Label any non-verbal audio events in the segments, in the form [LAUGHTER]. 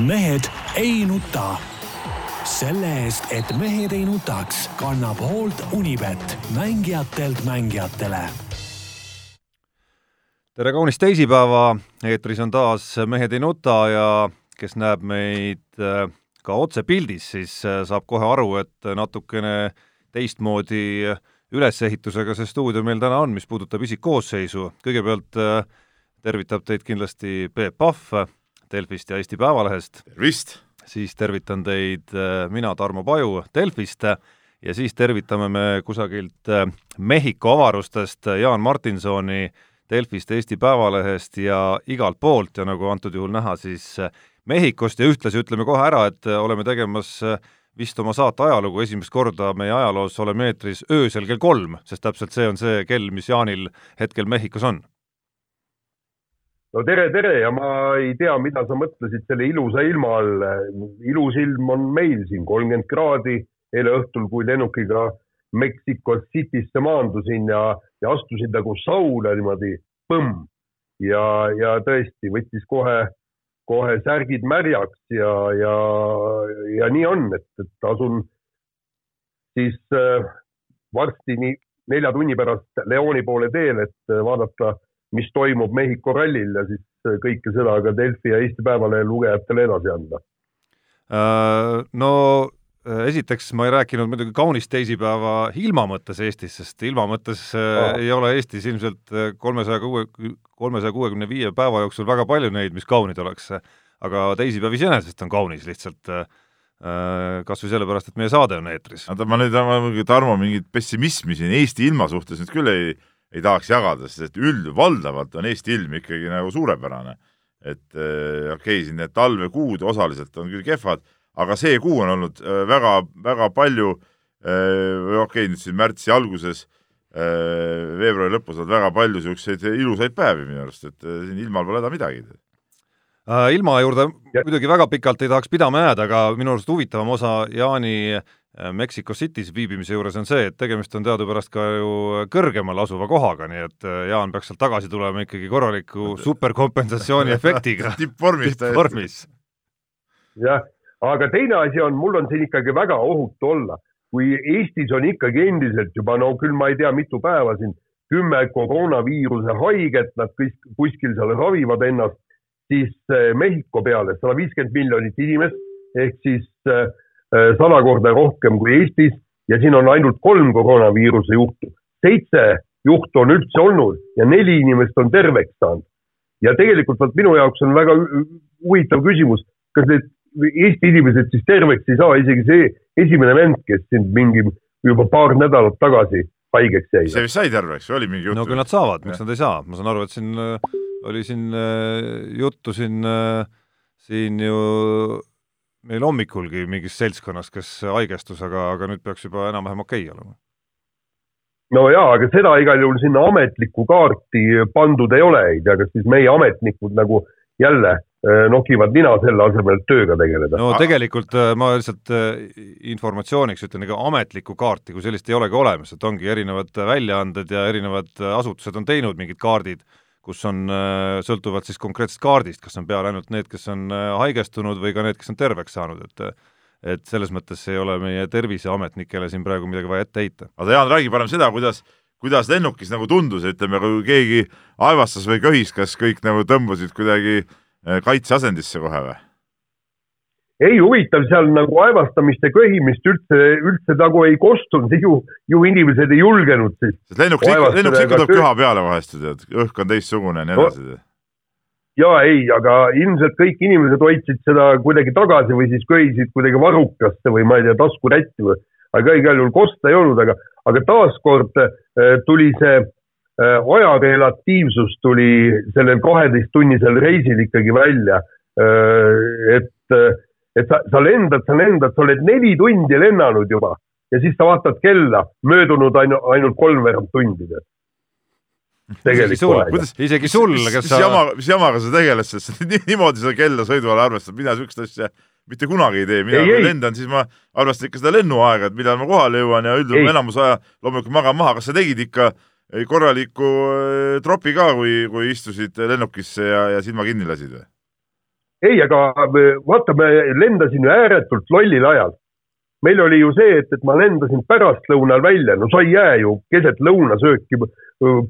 mehed ei nuta. selle eest, et mehed ei nutaks, kannab hoolt Unibet, mängijatelt mängijatele. tere kaunist teisipäeva, eetris on taas Mehed ei nuta ja kes näeb meid äh, ka otsepildis, siis äh, saab kohe aru, et natukene teistmoodi ülesehitusega see stuudio meil täna on, mis puudutab isikkoosseisu. kõigepealt äh, tervitab teid kindlasti Peep Pahv Delfist ja Eesti Päevalehest. tervist! siis tervitan teid äh, mina, Tarmo Paju Delfist ja siis tervitame me kusagilt äh, Mehhiko avarustest Jaan Martinsoni Delfist, Eesti Päevalehest ja igalt poolt ja nagu antud juhul näha, siis äh, Mehhikost ja ühtlasi ütleme kohe ära, et oleme tegemas vist oma saate ajalugu esimest korda meie ajaloos oleme eetris öösel kell kolm, sest täpselt see on see kell, mis Jaanil hetkel Mehhikos on no tere, tere ja ma ei tea, mida sa mõtlesid selle ilusa ilma all. ilus ilm on meil siin kolmkümmend kraadi. eile õhtul, kui lennukiga Mexico City'sse maandusin ja, ja astusin nagu sauna niimoodi põmm ja, ja tõesti võttis kohe, kohe särgid märjaks ja, ja, ja nii on, et, et asun siis äh, varsti nii nelja tunni pärast Leoni poole teel, et vaadata mis toimub Mehhiko rallil ja siis kõike seda ka Delfi ja Eesti Päevalehe lugejatele edasi anda. Äh, no äh, esiteks ma ei rääkinud muidugi kaunist teisipäeva ilma mõttes Eestis, sest ilma mõttes oh. ei ole Eestis ilmselt kolmesaja kuue, kolmesaja kuuekümne viie päeva jooksul väga palju neid, mis kaunid oleks. aga teisipäev iseenesest on kaunis lihtsalt kas või sellepärast, et meie saade on eetris. oota, ma nüüd, Tarmo, mingit pessimismi siin Eesti ilma suhtes nüüd küll ei ei tahaks jagada, sest üld, valdavalt on Eesti ilm ikkagi nagu suurepärane. et äh, okei okay,, siin need talvekuud osaliselt on küll kehvad, aga see kuu on olnud äh, väga, väga palju äh,, okei okay,, nüüd siin märtsi alguses äh,, veebruari lõpus on väga palju niisuguseid ilusaid päevi minu arust, et äh, siin ilmal pole häda midagi äh, ilma juurde muidugi väga pikalt ei tahaks pidama jääda, aga minu arust huvitavam osa Jaani Äh, Mexico City's viibimise juures on see, et tegemist on teadupärast ka ju kõrgemal asuva kohaga, nii et äh, Jaan peaks sealt tagasi tulema ikkagi korraliku superkompensatsiooni efektiga [LAUGHS] tippvormis tippvormis. jah, aga teine asi on, mul on siin ikkagi väga ohutu olla. kui Eestis on ikkagi endiselt juba, no küll ma ei tea, mitu päeva siin, kümme koroonaviiruse haiget, nad kõik kuskil seal ravivad ennast, siis äh, Mehhiko peale sada viiskümmend miljonit inimest ehk siis äh, Äh, sada korda rohkem kui Eestis ja siin on ainult kolm koroonaviiruse juhtu. seitse juhtu on üldse olnud ja neli inimest on terveks saanud. ja tegelikult vot minu jaoks on väga huvitav küsimus, kas need Eesti inimesed siis terveks ei saa, isegi see esimene vend, kes siin mingi juba paar nädalat tagasi haigeks jäi. see vist sai terveks, oli mingi jutt? no küll nad saavad, miks nad ei saa, ma saan aru, et siin äh, oli siin äh, juttu siin, siin ju meil hommikulgi mingis seltskonnas, kes haigestus, aga, aga nüüd peaks juba enam-vähem okei okay olema. no jaa, aga seda igal juhul sinna ametlikku kaarti pandud ei ole, ei tea, kas siis meie ametnikud nagu jälle eh, nokivad nina selle asemel, et tööga tegeleda. no tegelikult eh, ma lihtsalt eh, informatsiooniks ütlen, ega ametlikku kaarti kui sellist ei olegi olemas, et ongi erinevad väljaanded ja erinevad asutused on teinud mingid kaardid kus on, äh, sõltuvalt siis konkreetsest kaardist, kas on peal ainult need, kes on äh, haigestunud või ka need, kes on terveks saanud, et et selles mõttes ei ole meie terviseametnikele siin praegu midagi vaja ette heita. aga Jaan, räägi parem seda, kuidas, kuidas lennukis nagu tundus, ütleme, kui keegi aevastas või köhis, kas kõik nagu tõmbasid kuidagi äh, kaitseasendisse kohe või? Ei huvitav, seal nagu aevastamist ja köhimist üldse, üldse nagu ei kostunud, ju, ju inimesed ei julgenud siis. sest lennuks ikka, tuleb köha peale vahest ju tead, õhk on teistsugune ja nii edasi no,. ja ei, aga ilmselt kõik inimesed hoidsid seda kuidagi tagasi või siis köhisid kuidagi varrukasse või ma ei tea, taskurätti või, aga igal juhul kosta ei olnud, aga, aga taaskord äh, tuli see äh, aja relatiivsus tuli sellel kaheteisttunnisel reisil ikkagi välja äh,, et et sa, sa lendad, sa lendad, sa oled neli tundi lennanud juba. Ja siis sa vaatad kella, möödunud ainu-, ainult kolmveerand tundi. Isegi sul, kuidas, isegi sul, kes sa mis jama, mis jamaga sa tegeled, sest [LAUGHS] niimoodi seda kella sõidu ajal arvestad, mina niisugust asja mitte kunagi ei tee, mina ei, kui lendan, siis ma arvestan ikka seda lennuaega, et millal ma kohale jõuan ja üldjuhul enamus aja loomulikult magan maha, kas sa tegid ikka korraliku tropi ka, kui, kui istusid lennukisse ja, ja silma kinni lasid või? Ei, aga vaata, me lendasime ääretult lollil ajal. meil oli ju see, et, et ma lendasin pärastlõunal välja, no sa ei jää ju keset lõunasööki,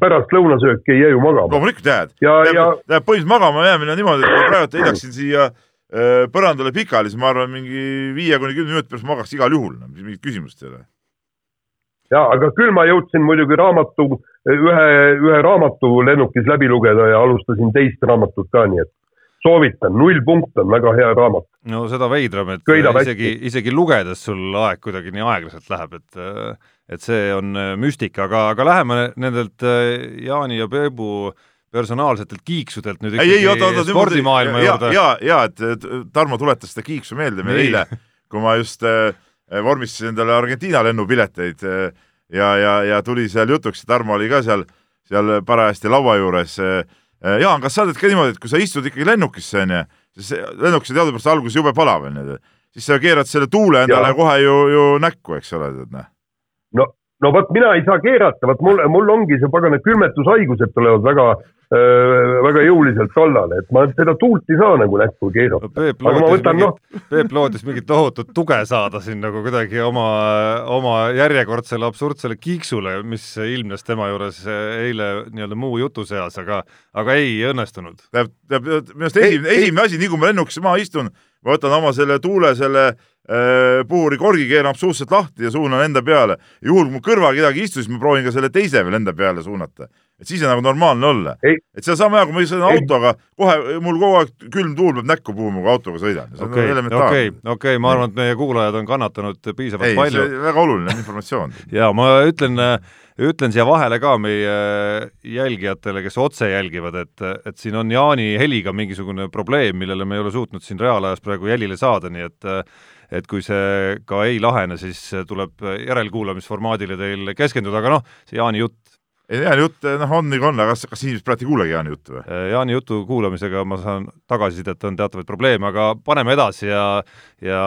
pärast lõunasööki ei jää ju magama. loomulikult jääd. tähendab, põhimõtteliselt magama jäämine on niimoodi, et kui praegu heidaksin siia äh, põrandale pikali, siis ma arvan, mingi viie kuni kümne minuti pärast magaks igal juhul, mingit küsimust ei ole. ja, aga küll ma jõudsin muidugi raamatu, ühe, ühe raamatu lennukis läbi lugeda ja alustasin teist raamatut ka, nii et soovitan, Null punkt on väga hea raamat. no seda veidram, et Köidab isegi, isegi lugedes sul aeg kuidagi nii aeglaselt läheb, et et see on müstika, aga, aga läheme nendelt Jaani ja Peebu personaalsetelt kiiksudelt nüüd ei, ei, oota, oota, spordimaailma ja, juurde. ja, ja et Tarmo tuletas seda kiiksu meelde meile eile, kui ma just äh, vormistasin endale Argentiina lennupileteid äh, ja, ja, ja tuli seal jutuks, Tarmo oli ka seal, seal parajasti laua juures äh, Jaan, kas sa oled ka niimoodi, et kui sa istud ikkagi lennukisse, onju, siis lennukis on teadupärast alguses jube palav, onju, siis sa keerad selle tuule endale ja. kohe ju, ju näkku, eks ole, tead noh. no, no vot mina ei saa keerata, vot mul, mul ongi see pagana külmetushaigused tulevad väga väga jõuliselt kallale, et ma seda tuult ei saa nagu näkku keerata no,. aga ma võtan noh. Peep lootis mingit tohutut tuge saada siin nagu kuidagi oma, oma järjekordsele absurdsele kiiksule, mis ilmnes tema juures eile nii-öelda muu jutu seas, aga, aga ei õnnestunud. tähendab, tähendab minu arust esimene, esimene asi, nii kui ma lennukisse maha istun, ma võtan oma selle tuule, selle äh, puhurikorgi, keeran absoluutselt lahti ja suunan enda peale. juhul, kui mu kõrval kedagi istus, siis ma proovin ka selle teise veel enda peale suunata et siis on nagu normaalne olla. et see on sama hea, kui ma sõidan autoga, kohe mul kogu aeg külm tuul peab näkku puhuma, kui autoga sõidan. okei, okei, okei, ma arvan, et meie kuulajad on kannatanud piisavalt ei, palju. väga oluline informatsioon [LAUGHS] ja ma ütlen, ütlen siia vahele ka meie jälgijatele, kes otse jälgivad, et, et siin on Jaani heliga mingisugune probleem, millele me ei ole suutnud siin reaalajas praegu jälile saada, nii et et kui see ka ei lahene, siis tuleb järelkuulamisformaadile teil keskenduda, aga noh, see Jaani jutt Jaani jutt, noh, on nagu on, aga kas, kas inimesed praegu ei kuulegi Jaani juttu või? Äh, Jaani jutu kuulamisega ma saan tagasisidet, on teatavaid probleeme, aga paneme edasi ja ja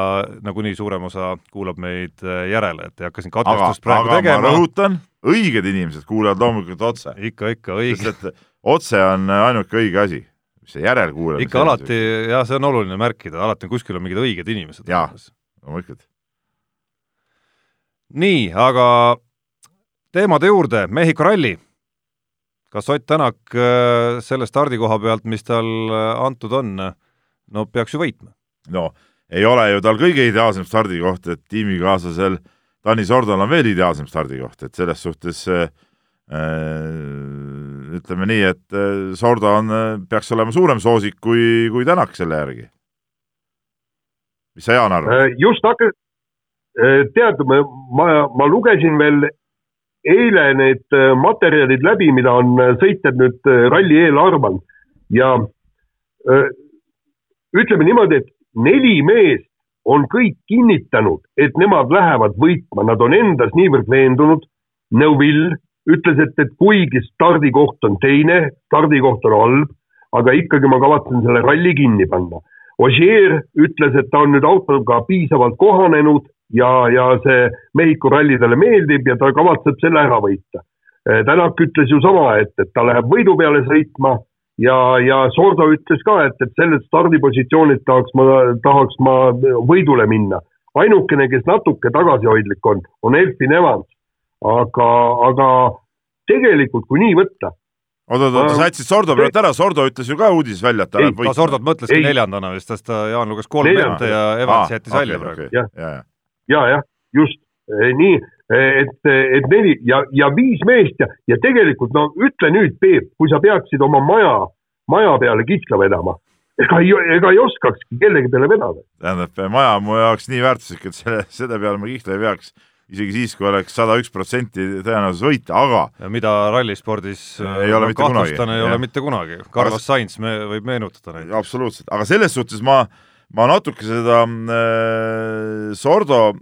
nagunii suurem osa kuulab meid äh, järele, et ei hakka siin katkestust praegu aga tegema. ma rõhutan, õiged inimesed kuulavad loomulikult otse. ikka, ikka, õige. sest et otse on ainuke õige asi, mis see järelkuulamine ikka alati, jah, see on oluline märkida, alati on kuskil on mingid õiged inimesed. jaa, loomulikult. nii, aga teemade juurde, Mehhiko ralli. kas Ott Tänak äh, selle stardikoha pealt, mis tal äh, antud on, no peaks ju võitma? no ei ole ju tal kõige ideaalsem stardikoht, et tiimikaaslasel Tanis Ordal on veel ideaalsem stardikoht, et selles suhtes äh, ütleme nii, et äh, Sorda on, peaks olema suurem soosik kui, kui Tänak selle järgi. mis sa, Jaan, arvad? just hakkas, tead, ma, ma lugesin veel eile need äh, materjalid läbi, mida on äh, sõitjad nüüd äh, ralli eel arvanud ja öö, ütleme niimoodi, et neli meest on kõik kinnitanud, et nemad lähevad võitma, nad on endas niivõrd veendunud. Neville ütles, et, et kuigi stardikoht on teine, stardikoht on halb, aga ikkagi ma kavatsen selle ralli kinni panna. Ogier ütles, et ta on nüüd autoga piisavalt kohanenud ja, ja see Mehhiko ralli talle meeldib ja ta kavatseb selle ära võita. Eh, Tänak ütles ju sama, et, et ta läheb võidu peale sõitma ja, ja Sordo ütles ka, et, et sellelt stardipositsioonilt tahaks ma, tahaks ma võidule minna. ainukene, kes natuke tagasihoidlik on, on Elfin Evans. aga, aga tegelikult, kui nii võtta oota, oota, sa jätsid Sordo praegu ära, Sordo ütles ju ka uudises välja, et ta läheb võitma. Sordot mõtleski ei. neljandana vist, sest ta, Jaan luges kolm ette ja Evans ah, jättis välja okay, praegu. Okay.. jah, ja, ja, jah, just. Nii, et, et neli ja, ja viis meest ja, ja tegelikult no ütle nüüd, Peep, kui sa peaksid oma maja, maja peale kihla vedama, ega ei, ega ei oskakski kellegi peale vedada. tähendab, maja on mu jaoks nii väärtuslik, et selle, selle peale ma kihla ei peaks isegi siis, kui oleks sada üks protsenti tõenäosus võita, aga ja mida rallispordis ei ole mitte kunagi. ei ole mitte kunagi. Carlos aga... Sainz me, võib meenutada neid. absoluutselt, aga selles suhtes ma, ma natuke seda äh, Sordo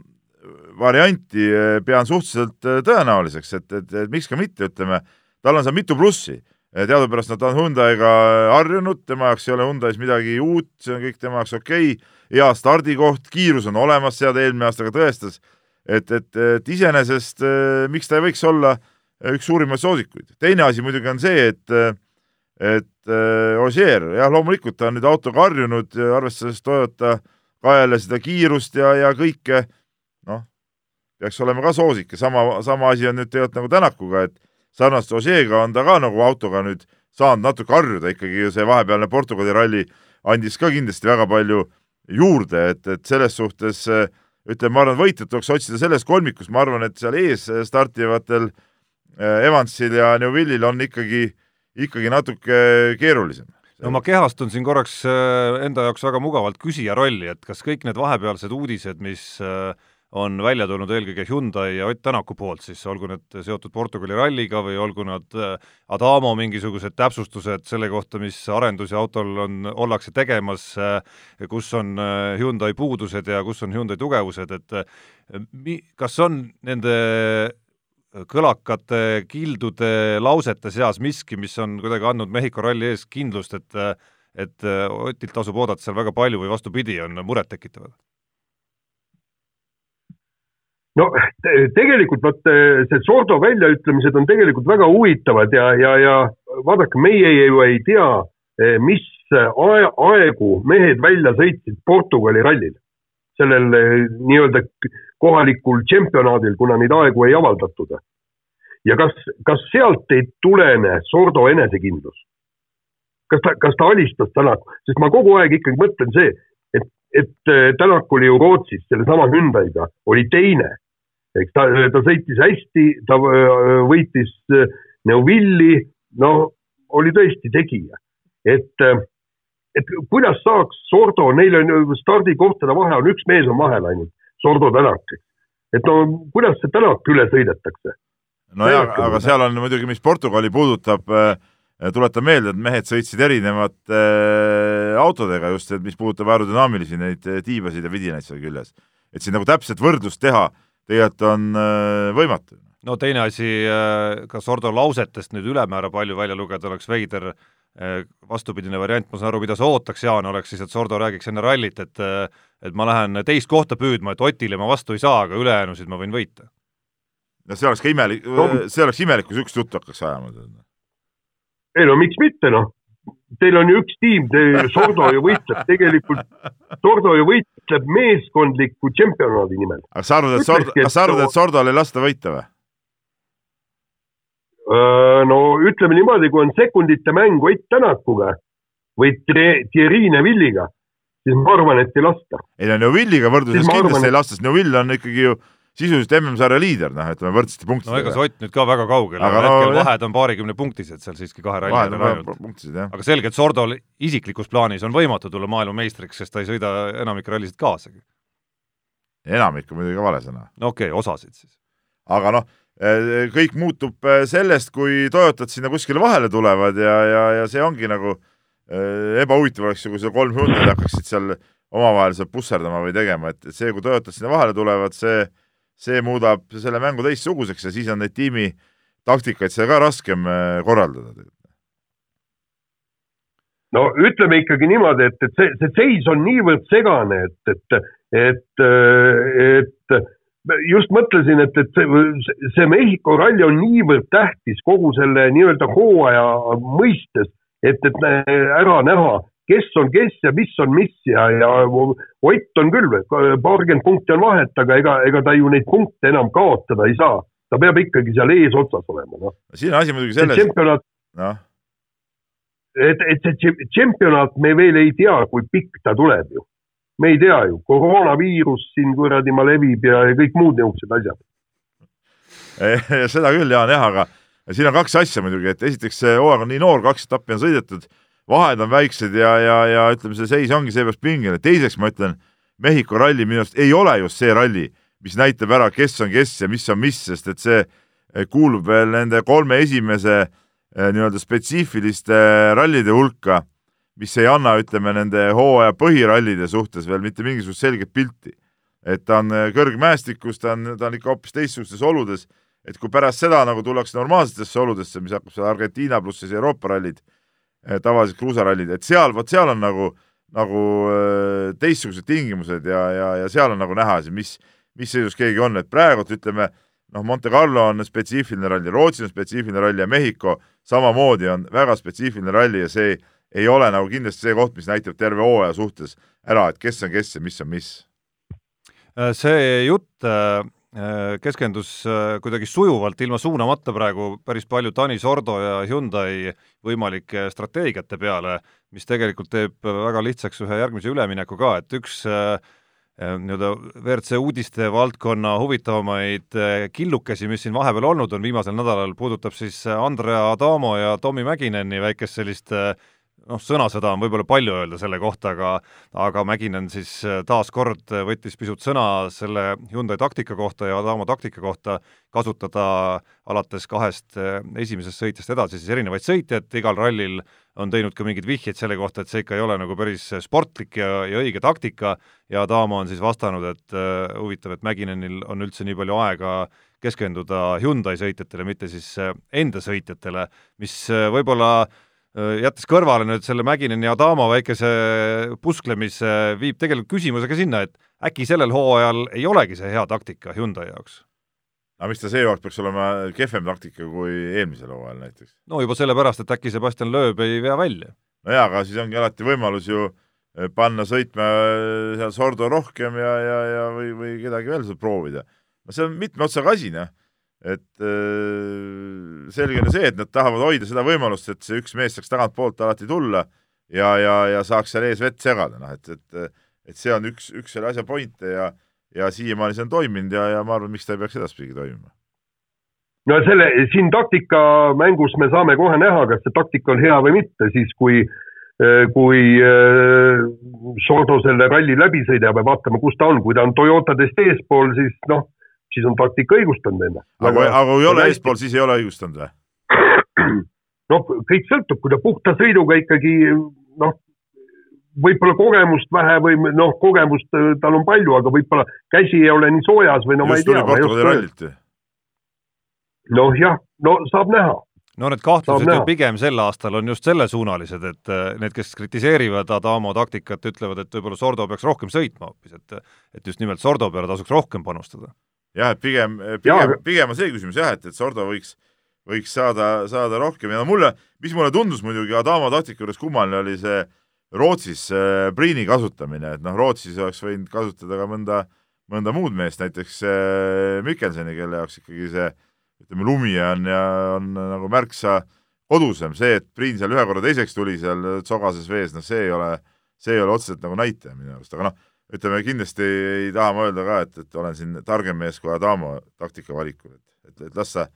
varianti äh, pean suhteliselt äh, tõenäoliseks, et, et, et miks ka mitte, ütleme, tal on seal mitu plussi. teadupärast nad on Hyundai'ga harjunud, tema jaoks ei ole Hyundai's midagi uut, see on kõik tema jaoks okei okay., hea stardikoht, kiirus on olemas, seda eelmine aasta ka tõestas, et, et, et iseenesest äh, miks ta ei võiks olla üks suurimaid soosikuid. teine asi muidugi on see, et et äh, Ogier, jah, loomulikult ta on nüüd autoga harjunud, arvestades Toyota kaela seda kiirust ja, ja kõike, noh, peaks olema ka soosik ja sama, sama asi on nüüd tegelikult nagu Tänakuga, et sarnast Ogier'ga on ta ka nagu autoga nüüd saanud natuke harjuda ikkagi, see vahepealne Portugali ralli andis ka kindlasti väga palju juurde, et, et selles suhtes ütleme, ma arvan, võitjat tuleks otsida selles kolmikus, ma arvan, et seal ees startivatel äh, Evansil ja Neuvillil on ikkagi, ikkagi natuke keerulisem. no ma kehastun siin korraks äh, enda jaoks väga mugavalt küsija rolli, et kas kõik need vahepealsed uudised, mis äh, on välja tulnud eelkõige Hyundai ja Ott Tänaku poolt siis, olgu need seotud Portugali ralliga või olgu nad äh, Adamo mingisugused täpsustused selle kohta, mis arendusi autol on, ollakse tegemas, äh, kus on äh, Hyundai puudused ja kus on Hyundai tugevused, et mi-, kas on nende kõlakate, kildude, lausete seas miski, mis on kuidagi andnud Mehhiko ralli ees kindlust, et et Otilt tasub oodata seal väga palju või vastupidi, on murettekitavad? No tegelikult vot see Sordo väljaütlemised on tegelikult väga huvitavad ja, ja, ja vaadake, meie ju ei tea, eh, mis aegu mehed välja sõitsid Portugali rallil, sellel eh, nii-öelda kohalikul tšempionaadil, kuna neid aegu ei avaldatud. ja kas, kas sealt ei tulene Sordo enesekindlus? kas ta, kas ta alistas Tänaku, sest ma kogu aeg ikkagi mõtlen see, et, et eh, Tänak oli ju Rootsis sellesama Hyundai'ga, oli teine eks ta, ta sõitis hästi, ta äh, võitis äh, Neuvilli, no oli tõesti tegija, et, äh, et kuidas saaks Sordo, neil on stardikohtade vahe on üks mees on vahel ainult, Sordo Tänak, et no kuidas see Tänak üle sõidetakse? nojah, aga seal on muidugi, mis Portugali puudutab äh,, tuletan meelde, et mehed sõitsid erinevate äh, autodega just, et mis puudutab aerodünaamilisi neid tiibasid ja vidinaid seal küljes. et siin nagu täpset võrdlust teha tegelikult on äh, võimatu. no teine asi, äh, kas Ordo lausetest nüüd ülemäära palju välja lugeda oleks veider, äh, vastupidine variant, ma saan aru, mida sa ootaks, Jaan, oleks siis, et Sordo räägiks enne rallit, et et ma lähen teist kohta püüdma, et Otile ma vastu ei saa, aga ülejäänusid ma võin võita. no see oleks ka imelik no., see oleks imelik, kui niisugust juttu hakkaks ajama. ei no miks mitte, noh teil on ju üks tiim, [LAUGHS] Sordo ju võitleb tegelikult, Sordo ju võitleb meeskondliku tšempionaadi nimel. aga sa arvad, et Sordo, kas sa arvad, et Sordol ei lasta võita või? no ütleme niimoodi, kui on sekundite mäng Ott Tänakuga või Thierry Neville'iga, siis ma arvan, et ei lasta. ei no Neville'iga võrdluses kindlasti arvan, ei lasta, sest Neville on ikkagi ju sisuliselt MM-sarja liider, noh, ütleme võrdsete punktidega. no ega see Ott nüüd ka väga kaugel, aga no, hetkel vahed on paarikümne punktised seal siiski kahe ralli peal ainult. aga selgelt Sordol isiklikus plaanis on võimatu tulla maailmameistriks, sest ta ei sõida enamike rallisid kaasagi. enamik on muidugi ka vale sõna. no okei okay,, osasid siis. aga noh, eh, kõik muutub eh, sellest, kui Toyotad sinna kuskile vahele tulevad ja, ja, ja see ongi nagu äh, ebahuvitav oleks ju, kui see kolm Hyundai'd hakkaksid seal omavahel seal pusserdama või tegema, et see, kui Toyotad sinna vahele tulevad, see see muudab selle mängu teistsuguseks ja siis on neid tiimi taktikaid seal ka raskem äh, korraldada. no ütleme ikkagi niimoodi, et, et see, see seis on niivõrd segane, et, et, et, et just mõtlesin, et, et see, see Mehhiko ralli on niivõrd tähtis kogu selle nii-öelda hooaja mõistes, et, et ära näha, kes on kes ja mis on mis ja, ja Ott on küll, paarkümmend punkti on vahet, aga ega, ega ta ju neid punkte enam kaotada ei saa. ta peab ikkagi seal eesotsas olema, noh. siin on asi muidugi selles. tšempionaat no., et, et see tšempionaat, me veel ei tea, kui pikk ta tuleb ju. me ei tea ju, koroonaviirus siin kuradi ma levib ja, ja kõik muud niisugused asjad [LAUGHS] seda küll, Jaan, jah, aga siin on kaks asja muidugi, et esiteks see hooaeg on nii noor, kaks etappi on sõidetud vahed on väiksed ja, ja, ja ütleme, see seis ongi seepärast pingeline. teiseks ma ütlen, Mehhiko ralli minu arust ei ole just see ralli, mis näitab ära, kes on kes ja mis on mis, sest et see eh, kuulub veel nende kolme esimese eh, nii-öelda spetsiifiliste rallide hulka, mis ei anna, ütleme, nende hooaja põhirallide suhtes veel mitte mingisugust selget pilti. et ta on eh, kõrgmäestikus, ta on, ta on ikka hoopis teistsugustes oludes, et kui pärast seda nagu tullakse normaalsetesse oludesse, mis hakkab seal Argentiina pluss siis Euroopa rallid Eh, tavalised kruusarallid, et seal, vot seal on nagu, nagu äh, teistsugused tingimused ja, ja, ja seal on nagu näha, mis, mis seisus keegi on, et praegult ütleme, noh, Monte Carlo on spetsiifiline ralli, Rootsi on spetsiifiline ralli ja Mehhiko samamoodi on väga spetsiifiline ralli ja see ei ole nagu kindlasti see koht, mis näitab terve hooaja suhtes ära, et kes on kes ja mis on mis. Äh, see jutt äh, keskendus kuidagi sujuvalt, ilma suunamata praegu päris palju Tanis Ordo ja Hyundai võimalike strateegiate peale, mis tegelikult teeb väga lihtsaks ühe järgmise ülemineku ka, et üks nii-öelda WRC uudiste valdkonna huvitavamaid killukesi, mis siin vahepeal olnud on viimasel nädalal, puudutab siis Andrea Adamo ja Tommy Mäkineni väikest sellist äh, noh, sõnasõda on võib-olla palju öelda selle kohta, aga aga Mäkinen siis äh, taas kord võttis pisut sõna selle Hyundai taktika kohta ja Adamo taktika kohta, kasutada alates kahest äh, esimesest sõitjast edasi siis erinevaid sõitjaid, igal rallil on teinud ka mingeid vihjeid selle kohta, et see ikka ei ole nagu päris sportlik ja, ja õige taktika. Ja Adamo on siis vastanud, et uh, huvitav, et Mäkinenil on üldse nii palju aega keskenduda Hyundai sõitjatele, mitte siis enda sõitjatele, mis võib-olla uh, Äh, jättes kõrvale nüüd selle Mäkineni ja Adamo väikese pusklemise, viib tegelikult küsimuse ka sinna, et äkki sellel hooajal ei olegi see hea taktika Hyundai jaoks? aga mis ta seekord peaks olema kehvem taktika kui eelmisel hooajal näiteks? no juba sellepärast, et äkki Sebastian Loeb ei vea välja. no jaa, aga siis ongi alati võimalus ju äh, panna sõitma äh, seal Sordo rohkem ja, ja, ja või, või kedagi veel proovida. no see on mitme otsaga asi, noh et äh, selge on see, et nad tahavad hoida seda võimalust, et see üks mees saaks tagantpoolt alati tulla ja, ja, ja saaks seal ees vett segada, noh et, et et see on üks, üks selle asja pointe ja ja siiamaani see on toiminud ja, ja ma arvan, miks ta ei peaks edaspidi toimima. no selle, siin taktikamängus me saame kohe näha, kas see taktika on hea või mitte, siis kui äh, kui äh, Sordo selle ralli läbi sõidab ja vaatame, kus ta on, kui ta on Toyotadest eespool, siis noh siis on taktika õigustanud enne. aga, aga kui ei ole eespool, siis ei ole õigustanud või? [CLEARS THROAT] noh, kõik sõltub, kui ta puhta sõiduga ikkagi noh, võib-olla kogemust vähe või noh, kogemust äh, tal on palju, aga võib-olla käsi ei ole nii soojas või no just ma ei tea. Portugali rallit ju. noh jah, no saab näha no need kahtlused ju pigem sel aastal on just sellesuunalised, et äh, need, kes kritiseerivad Adamo taktikat, ütlevad, et võib-olla Sordo peaks rohkem sõitma hoopis, et et just nimelt Sordo peale tasuks rohkem panustada jah, et pigem, pigem, pigem on see küsimus jah, et, et Sordo võiks, võiks saada, saada rohkem. Ja no mulle, mis mulle tundus muidugi Adamo taktika juures kummaline, oli see Rootsis äh, Priini kasutamine, et noh, Rootsis oleks võinud kasutada ka mõnda, mõnda muud meest, näiteks äh, Mikkelsoni, kelle jaoks ikkagi see ütleme, lumi on ja on nagu märksa kodusem, see, et Priin seal ühe korra teiseks tuli seal sogases vees, noh, see ei ole, see ei ole otseselt nagu näitaja minu arust, aga noh, ütleme kindlasti ei taha ma öelda ka, et, et olen siin targem mees kui Adamo taktika valikul, et, et, et las see,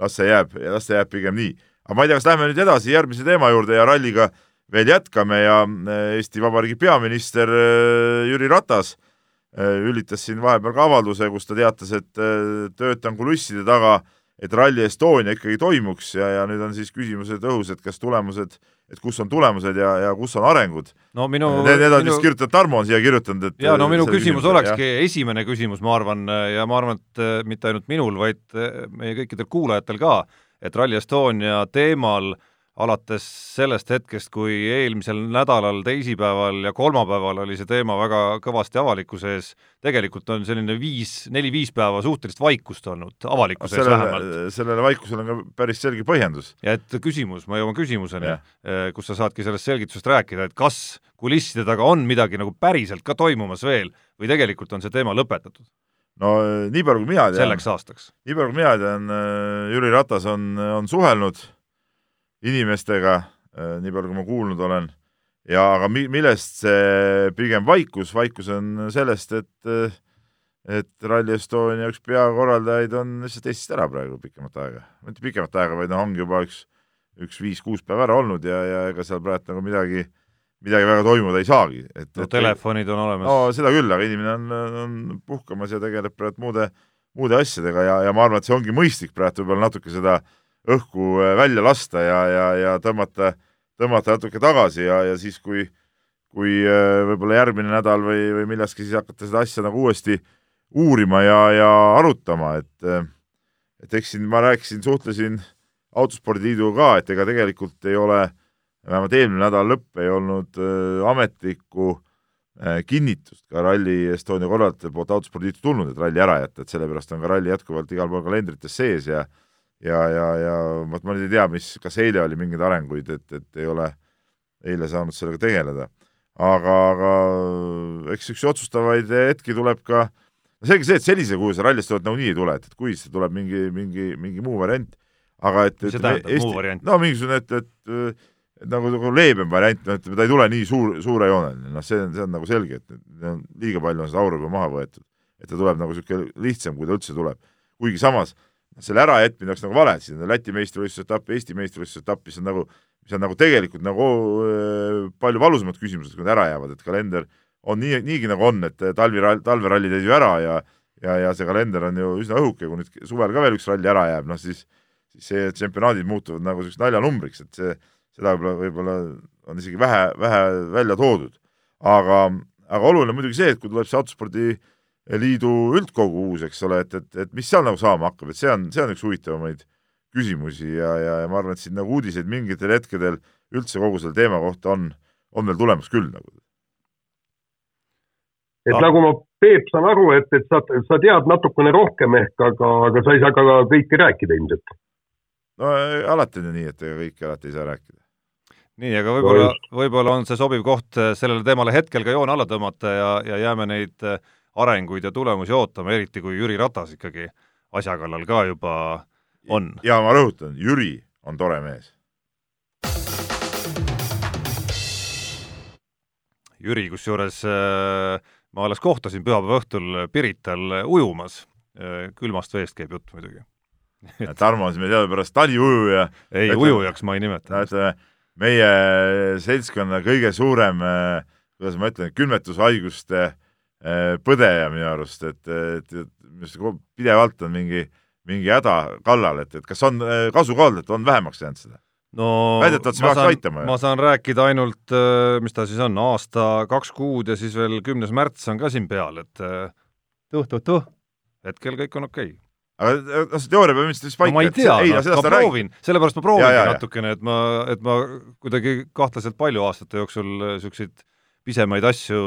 las see jääb ja las see jääb pigem nii. aga ma ei tea, kas lähme nüüd edasi järgmise teema juurde ja ralliga veel jätkame ja äh, Eesti Vabariigi peaminister äh, Jüri Ratas äh, ülitas siin vahepeal ka avalduse, kus ta teatas, et töötan kulisside taga, et Rally Estonia ikkagi toimuks ja, ja nüüd on siis küsimused õhus, et kas tulemused et kus on tulemused ja, ja kus on arengud. no minu Need, need on minu... vist kirjutanud, Tarmo on siia kirjutanud, et jaa, no minu küsimus olekski ja. esimene küsimus, ma arvan, ja ma arvan, et äh, mitte ainult minul, vaid äh, meie kõikidel kuulajatel ka, et Rally Estonia teemal äh, alates sellest hetkest, kui eelmisel nädalal teisipäeval ja kolmapäeval oli see teema väga kõvasti avalikkuse ees, tegelikult on selline viis, neli-viis päeva suhtelist vaikust olnud avalikkuse ees vähemalt. sellele vaikusele on ka päris selge põhjendus. ja et küsimus, ma jõuan küsimuseni, eh, kus sa saadki sellest selgitusest rääkida, et kas kulisside taga on midagi nagu päriselt ka toimumas veel või tegelikult on see teema lõpetatud? no eh, nii palju, kui mina tean selleks aastaks? nii palju, kui mina tean, eh, Jüri Ratas on, on suhelnud inimestega, äh, nii palju, kui ma kuulnud olen, ja aga mi-, millest see pigem vaikus, vaikus on sellest, et äh, et Rally Estonia üks peakorraldajaid on lihtsalt Eestist ära praegu pikemat aega. mitte pikemat aega, vaid noh, ongi juba üks, üks viis-kuus päeva ära olnud ja, ja ega seal praegu nagu midagi, midagi väga toimuda ei saagi. et no et, telefonid on olemas. no seda küll, aga inimene on, on puhkamas ja tegeleb praegu muude, muude asjadega ja, ja ma arvan, et see ongi mõistlik praegu võib-olla natuke seda äh, õhku äh, välja lasta ja, ja, ja tõmmata, tõmmata natuke tagasi ja, ja siis, kui, kui äh, võib-olla järgmine nädal või, või millestki, siis hakata seda asja nagu uuesti uurima ja, ja arutama, et äh, et eks siin ma rääkisin, suhtlesin Autospordiliiduga ka, et ega tegelikult ei ole, vähemalt eelmine nädala lõpp ei olnud äh, ametlikku äh, kinnitust ka Rally Estonia korraldajate poolt autospordiliitu tulnud, et ralli ära jätta, et sellepärast on ka ralli jätkuvalt igal pool kalendrites sees ja ja, ja, ja vot ma nüüd ei tea, mis, kas eile oli mingeid arenguid, et, et ei ole eile saanud sellega tegeleda. aga, aga eks üks otsustavaid hetki tuleb ka, selge see, et sellise kujul see rallist tuleb nagunii ei tule, et, et kui see tuleb mingi, mingi, mingi muu variant, aga et mis see tähendab Eesti, muu variant? no mingisugune, et, et et nagu, nagu leebem variant, noh, et ta ei tule nii suur, suurejooneline, noh, see on, see on nagu selge, et on, liiga palju on seda auru juba maha võetud. et ta tuleb nagu niisugune lihtsam, kui ta üldse tuleb. kuigi samas, selle ärajätmine oleks nagu vale, siis on Läti meistrivõistluse etapp, Eesti meistrivõistluse etapp, mis on nagu, mis on nagu tegelikult nagu palju valusamad küsimused, kui nad ära jäävad, et kalender on nii, niigi nagu on, et talvirall, talveralli teed ju ära ja ja, ja see kalender on ju üsna õhuke, kui nüüd suvel ka veel üks ralli ära jääb, noh siis siis see tsempionaadid muutuvad nagu selliseks naljanumbriks, et see seda võib-olla, võib-olla on isegi vähe, vähe välja toodud. aga, aga oluline muidugi see, et kui tuleb see autospordiliidu üldkogu uus, eks ole, et, et, et mis seal nagu saama hakkab, et see on, see on üks huvitavamaid küsimusi ja, ja, ja ma arvan, et siin nagu uudiseid mingitel hetkedel üldse kogu selle teema kohta on, on veel tulemas küll nagu. et ah. nagu ma, Peep, saan aru, et, et sa, sa tead natukene rohkem ehk, aga, aga sa ei saa ka kõike rääkida ilmselt. no alati on ju nii, et ega kõike alati ei saa rääkida nii, aga võib-olla, võib-olla on see sobiv koht sellele teemale hetkel ka joon alla tõmmata ja, ja jääme neid äh, arenguid ja tulemusi ootama, eriti kui Jüri Ratas ikkagi asja kallal ka juba on. ja ma rõhutan, Jüri on tore mees. Jüri, kusjuures äh, ma alles kohtasin pühapäeva õhtul Pirital ujumas, külmast veest käib jutt muidugi Tarmo on siis meie teadupärast taliujuja. ei, ujujaks ma ei nimeta. ütleme, meie seltskonna kõige suurem, äh, kuidas ma ütlen, külmetushaiguste äh, põdeja minu arust, et, et, et pidevalt on mingi, mingi häda kallal, et, et kas on äh, kasu ka olnud, et on vähemaks jäänud seda? no väidetavalt see peaks aitama. ma saan rääkida ainult, mis ta siis on, aasta, kaks kuud ja siis veel kümnes märts on ka siin peal, et tuh-tuh-tuh, hetkel kõik on okei okay aga noh, see teooria peab ilmselt vist paika no,. ma ei tea, no, ma proovin, sellepärast ma proovingi natukene, et ma, et ma kuidagi kahtlaselt palju aastate jooksul niisuguseid pisemaid asju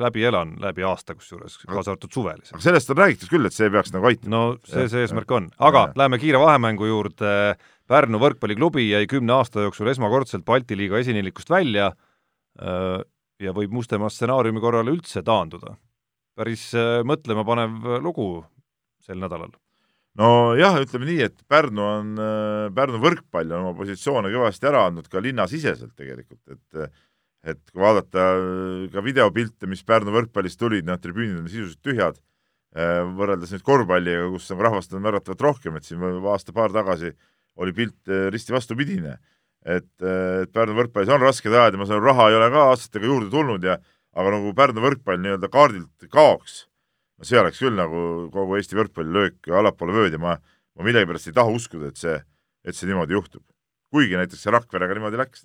läbi elan, läbi aasta kusjuures, kaasa arvatud suvel. aga sellest on räägitud küll, et see peaks nagu aitama. no see, see eesmärk on. aga ja. läheme kiire vahemängu juurde, Pärnu võrkpalliklubi jäi kümne aasta jooksul esmakordselt Balti liiga esineilikust välja ja võib mustema stsenaariumi korral üldse taanduda. päris mõtlemapanev lugu sel nädalal nojah, ütleme nii, et Pärnu on, Pärnu võrkpall on oma positsioone kõvasti ära andnud ka linnasiseselt tegelikult, et et kui vaadata äh, ka videopilte, mis Pärnu võrkpallist tulid, noh, tribüünid on sisuliselt tühjad, äh, võrreldes nüüd korvpalliga, kus on rahvast on märgatavalt rohkem, et siin aasta-paar tagasi oli pilt risti vastupidine. et, et Pärnu võrkpallis on rasked ajad ja ma saan aru, raha ei ole ka aastatega juurde tulnud ja aga nagu Pärnu võrkpall nii-öelda kaardilt kaoks no see oleks küll nagu kogu Eesti võrkpalli löök allapoole vööd ja ma, ma millegipärast ei taha uskuda, et see, et see niimoodi juhtub. kuigi näiteks see Rakverega niimoodi läks.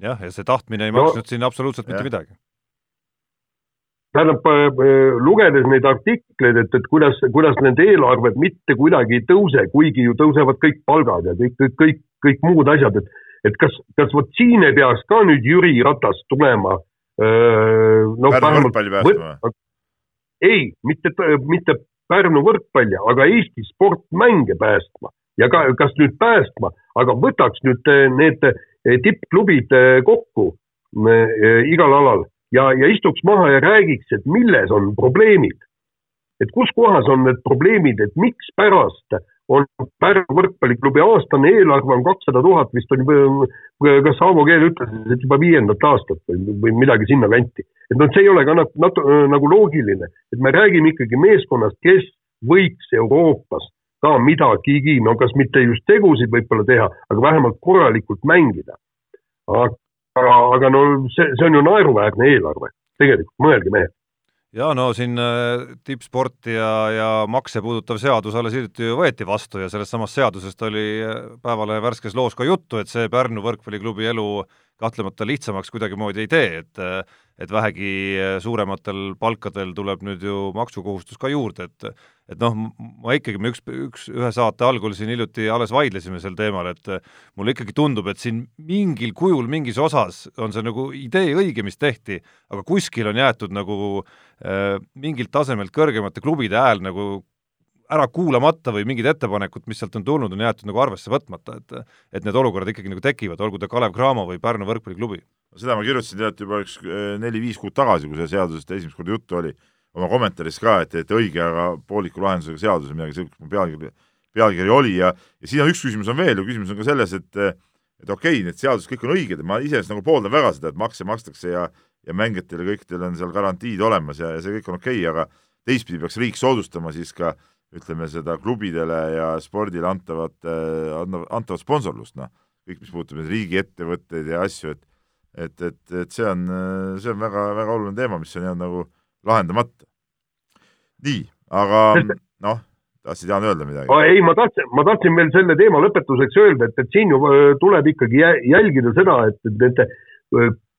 Jah, ja see tahtmine ei no, maksnud siin absoluutselt mitte midagi. tähendab, äh, lugedes neid artikleid, et, et kuidas, kuidas need eelarved mitte kuidagi ei tõuse, kuigi ju tõusevad kõik palgad ja kõik, kõik, kõik, kõik muud asjad, et et kas, kas vot siin ei peaks ka nüüd Jüri Ratas tulema öö, äh, no, Pärnu võrkpalli päästma või? ei, mitte, mitte Pärnu võrkpalli, aga Eesti sportmänge päästma ja ka, kas nüüd päästma, aga võtaks nüüd eh, need eh, tippklubid eh, kokku igal alal ja, ja istuks maha ja räägiks, et milles on probleemid. et kus kohas on need probleemid, et mikspärast on Pärnu võrkpalliklubi aastane eelarve on kakssada tuhat vist on, kas Saamo Keel ütles, et juba viiendat aastat või, või midagi sinnakanti. et noh, see ei ole ka nat-, nat-, nagu loogiline, et me räägime ikkagi meeskonnast, kes võiks Euroopas ka midagigi, no kas mitte just tegusid võib-olla teha, aga vähemalt korralikult mängida. aga, aga no see, see on ju naeruväärne eelarve, tegelikult, mõelge mehed jaa, no siin äh, tippsporti ja, ja makse puudutav seadus alles hiljuti ju võeti vastu ja sellest samast seadusest oli äh, Päevalehe värskes loos ka juttu, et see Pärnu võrkpalliklubi elu kahtlemata lihtsamaks kuidagimoodi ei tee, et et vähegi suurematel palkadel tuleb nüüd ju maksukohustus ka juurde, et et noh, ma ikkagi, me üks, üks, ühe saate algul siin hiljuti alles vaidlesime sel teemal, et mulle ikkagi tundub, et siin mingil kujul, mingis osas on see nagu idee õige, mis tehti, aga kuskil on jäetud nagu äh, mingilt tasemelt kõrgemate klubide hääl nagu ära kuulamata või mingid ettepanekud, mis sealt on tulnud, on jäetud nagu arvesse võtmata, et et need olukorrad ikkagi nagu tekivad, olgu ta Kalev Cramo või Pärnu võrkpalliklubi. Seda ma kirjutasin tead juba üks äh, neli-viis kuud tagasi, kui see seadusest esimest korda juttu oli oma kommentaaris ka, et, et õige, aga pooliku lahendusega seadus või midagi sellist, mu pealkiri, pealkiri oli ja, ja siin on üks küsimus on veel ju, küsimus on ka selles, et et okei okay,, need seadused kõik on õiged ja ma iseenesest nagu pooldan väga seda, et makse makstakse ja ja mängijatele kõikidel on seal garantiid olemas ja, ja see kõik on okei okay,, aga teistpidi peaks riik soodustama siis ka ütleme seda klubidele ja spordile antavat, antavat sponsorlust, noh, kõik, mis puudutab neid riigiettevõtteid ja asju, et et, et, et see on, see on väga, väga oluline teema, mis on jäänud nagu lahendamata. nii, aga [LAUGHS] noh, tahtsid Jaan öelda midagi? ei, ma tahtsin, ma tahtsin veel selle teema lõpetuseks öelda, et, et siin ju tuleb ikkagi jälgida seda, et, et nende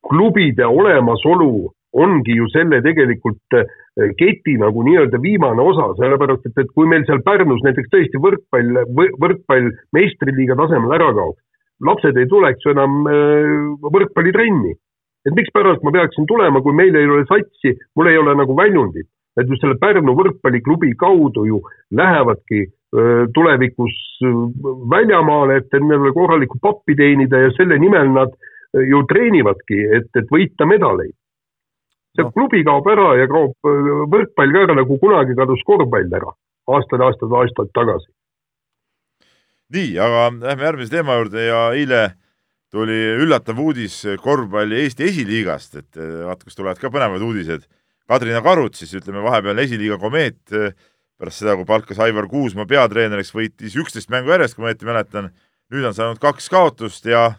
klubide olemasolu ongi ju selle tegelikult keti nagu nii-öelda viimane osa, sellepärast et, et kui meil seal Pärnus näiteks tõesti võrkpall, võrkpall meistriliiga tasemel ära kaoks, lapsed ei tuleks enam võrkpallitrenni et mikspärast ma peaksin tulema, kui meil ei ole satsi, mul ei ole nagu väljundit. et just selle Pärnu võrkpalliklubi kaudu ju lähevadki öö, tulevikus väljamaale, et endale korralikku pappi teenida ja selle nimel nad ju treenivadki, et, et võita medaleid. see no. klubi kaob ära ja kaob võrkpall ka ära, nagu kunagi kadus korvpall ära aastaid, aastaid, aastaid tagasi. Nii, aga lähme järgmise teema juurde ja eile tuli üllatav uudis korvpalli Eesti esiliigast, et eh, vaata, kas tulevad ka põnevad uudised. Kadrina Karut siis ütleme vahepeal esiliiga komeet, eh, pärast seda, kui palkas Aivar Kuusma peatreeneriks, võitis üksteist mängu järjest, kui ma õieti mäletan. nüüd on saanud kaks kaotust ja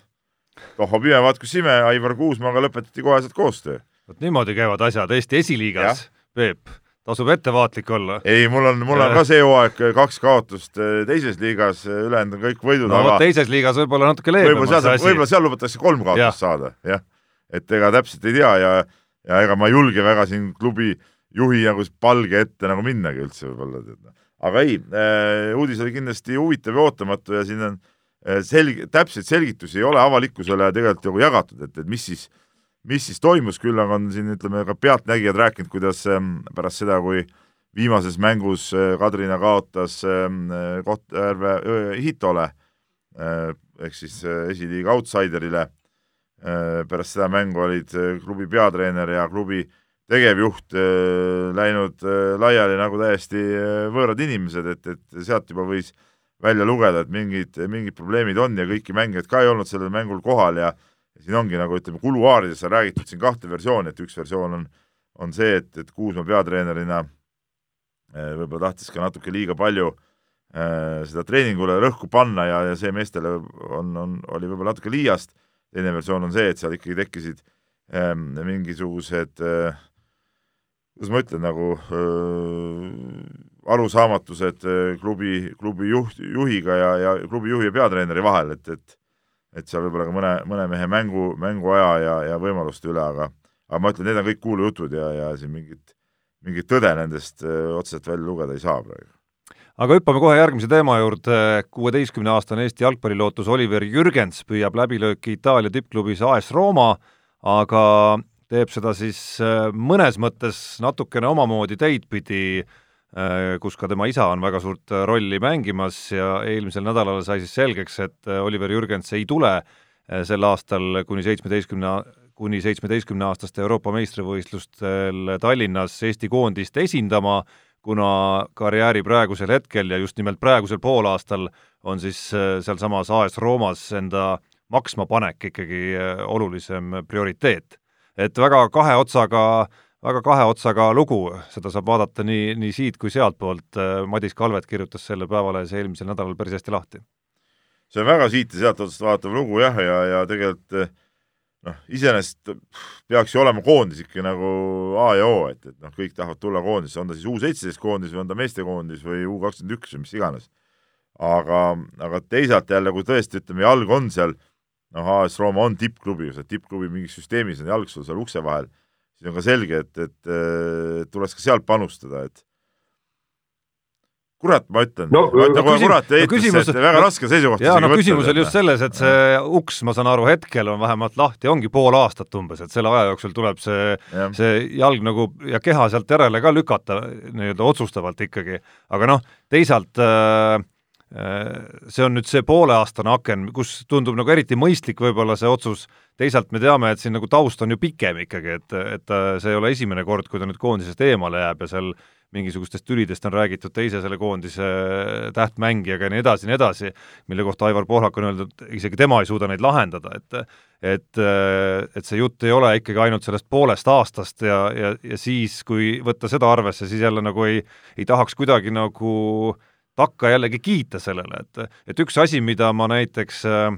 tohho pime, vaat kus ime, Aivar Kuusmaga lõpetati koheselt koostöö. vot niimoodi käivad asjad Eesti esiliigas, Peep tasub ettevaatlik olla. ei, mul on, mul on ka see hooaeg kaks kaotust eh, teises liigas, ülejäänud on kõik võidud no, aga teises liigas võib-olla natuke leebem võib-olla seal, võib seal lubatakse kolm kaotust ja. saada, jah. et ega täpselt ei tea ja, ja ega ma ei julge väga siin klubi juhi nagu palge ette nagu minnagi üldse võib-olla. Noh. aga ei äh,, uudis oli kindlasti huvitav ja ootamatu ja siin on äh, selg-, täpseid selgitusi ei ole avalikkusele tegelikult nagu jagatud, et, et mis siis äh, mis siis toimus, küll aga on siin ütleme ka pealtnägijad rääkinud, kuidas ähm, pärast seda, kui viimases mängus äh, Kadrina kaotas ähm, Kohtjärve Hitole äh, ehk siis äh, esiliiga outsiderile, pärast seda mängu olid klubi peatreener ja klubi tegevjuht läinud laiali nagu täiesti võõrad inimesed, et, et sealt juba võis välja lugeda, et mingid, mingid probleemid on ja kõiki mängijaid ka ei olnud sellel mängul kohal ja siin ongi nagu ütleme, kuluaarides on räägitud siin kahte versiooni, et üks versioon on, on see, et, et Kuusma peatreenerina eh, võib-olla tahtis ka natuke liiga palju äh, seda treeningule rõhku panna ja, ja see meestele on, on, oli võib-olla natuke liiast, teine versioon on see, et seal ikkagi tekkisid äh, mingisugused äh, kuidas ma ütlen, nagu arusaamatused klubi, klubi juht, juhiga ja, ja klubi juhi ja peatreeneri vahel, et, et et seal võib-olla ka mõne, mõne mehe mängu, mänguaja ja, ja võimaluste üle, aga aga ma ütlen, need on kõik kuulujutud ja, ja siin mingit, mingit tõde nendest äh, otseselt välja lugeda ei saa praegu. aga hüppame kohe järgmise teema juurde, kuueteistkümneaastane Eesti jalgpallilootus Oliver Jürgens püüab läbilööki Itaalia tippklubis AS Rooma, aga teeb seda siis äh, mõnes mõttes natukene omamoodi teidpidi äh, Äh, kus ka tema isa on väga suurt äh, rolli mängimas ja eelmisel nädalal sai siis selgeks, et äh, Oliver Jürgens ei tule sel aastal kuni seitsmeteistkümne, kuni seitsmeteistkümneaastaste Euroopa meistrivõistlustel Tallinnas Eesti koondist esindama, kuna karjääri praegusel hetkel ja just nimelt praegusel poolaastal on siis sealsamas AS Roomas enda maksmapanek ikkagi olulisem prioriteet. et väga kahe otsaga äh, väga kahe otsaga lugu, seda saab vaadata nii, nii siit kui sealtpoolt, Madis Kalvet kirjutas selle Päevalehes eelmisel nädalal päris hästi lahti. see on väga siit ja sealt otsast vaatav lugu jah, ja, ja tegelikult noh, iseenesest peaks ju olema koondis ikka nagu A ja O, et, et noh, kõik tahavad tulla koondisse, on ta siis U seitseteist koondis või on ta meestekoondis või U kakskümmend üks või mis iganes. aga, aga teisalt jälle, kui tõesti ütleme, jalg on seal noh, AS Rooma on tippklubi, sa tippklubi mingis süsteemis on jalg sul seal ukse vahel, siis on ka selge, et, et, et tuleks ka sealt panustada, et kurat, ma ütlen no,, ma ütlen kohe kurat no, eetrisse, et väga raske seisukoht jaa, no küsimus oli just selles, et see uks, ma saan aru, hetkel on vähemalt lahti, ongi pool aastat umbes, et selle aja jooksul tuleb see, see jalg nagu ja keha sealt järele ka lükata nii-öelda otsustavalt ikkagi. aga noh, teisalt äh, äh, see on nüüd see pooleaastane aken, kus tundub nagu eriti mõistlik võib-olla see otsus, teisalt me teame, et siin nagu taust on ju pikem ikkagi, et, et see ei ole esimene kord, kui ta nüüd koondisest eemale jääb ja seal mingisugustest tülidest on räägitud teise selle koondise tähtmängijaga ja nii edasi nii edasi, mille kohta Aivar Pohlak on öeldud, et isegi tema ei suuda neid lahendada, et et, et see jutt ei ole ikkagi ainult sellest poolest aastast ja, ja, ja siis, kui võtta seda arvesse, siis jälle nagu ei, ei tahaks kuidagi nagu takka jällegi kiita sellele, et, et üks asi, mida ma näiteks äh,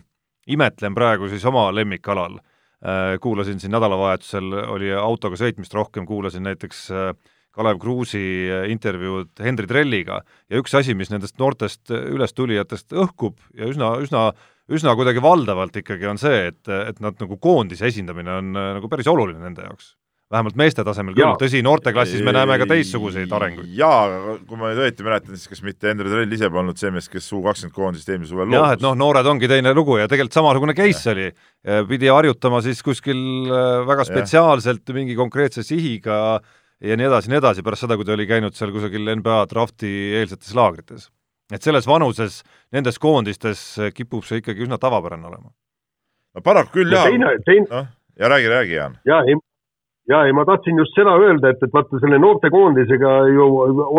imetlen praegu siis oma lemmikalal äh,, kuulasin siin nädalavahetusel, oli autoga sõitmist rohkem, kuulasin näiteks äh, Kalev Kruusi äh, intervjuud Henri Trelliga ja üks asi, mis nendest noortest ülestulijatest õhkub ja üsna, üsna üsna kuidagi valdavalt ikkagi on see, et, et nad nagu koondise esindamine on äh, nagu päris oluline nende jaoks. Vähemalt meeste tasemel küll, tõsi, noorteklassis me näeme ka teistsuguseid arenguid. jaa, kui ma nüüd õieti mäletan, siis kas mitte Henri Trell ise polnud see mees, kes U kakskümmend koondist eelmisel suvel loobus? jah, et noh, noored ongi teine lugu ja tegelikult samasugune case ja. oli. pidi harjutama siis kuskil väga spetsiaalselt ja. mingi konkreetse sihiga äh, ja nii edasi nii edasi, pärast seda, kui ta oli käinud seal kusagil NBA drafti eelsetes laagrites. et selles vanuses nendes koondistes kipub see ikkagi üsna tavapärane olema. no paraku küll, jaa. teine, teine no, ja räägi, räägi, Jaan. jaa, ei, jaa, ei ma tahtsin just seda öelda, et, et vaata selle noortekoondisega ju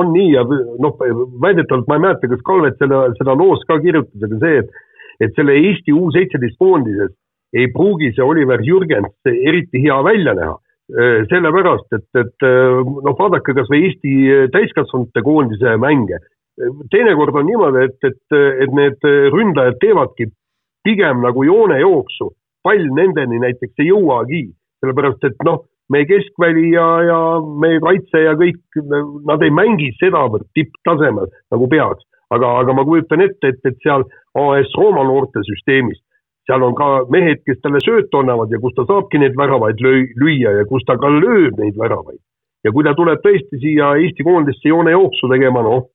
on nii ja noh, väidetavalt ma ei mäleta, kas Kalvet selle, seda loos ka kirjutas, aga see, et et selle Eesti U seitseteist koondises ei pruugi see Oliver Jürgens eriti hea välja näha Äh, sellepärast, et, et äh, noh, vaadake kas või Eesti täiskasvanute koondise mänge. teinekord on niimoodi, et, et, et need ründajad teevadki pigem nagu joonejooksu, pall nendeni näiteks ei jõuagi, sellepärast et noh, meie keskväli ja, ja meie kaitse ja kõik, nad ei mängi sedavõrd tipptasemel nagu peaks. aga, aga ma kujutan ette, et, et seal AS Rooma noortesüsteemis seal on ka mehed, kes talle söötu annavad ja kus ta saabki neid väravaid löö-, lüüa ja kus ta ka lööb neid väravaid. ja kui ta tuleb tõesti siia Eesti koondisse joonejooksu tegema, noh,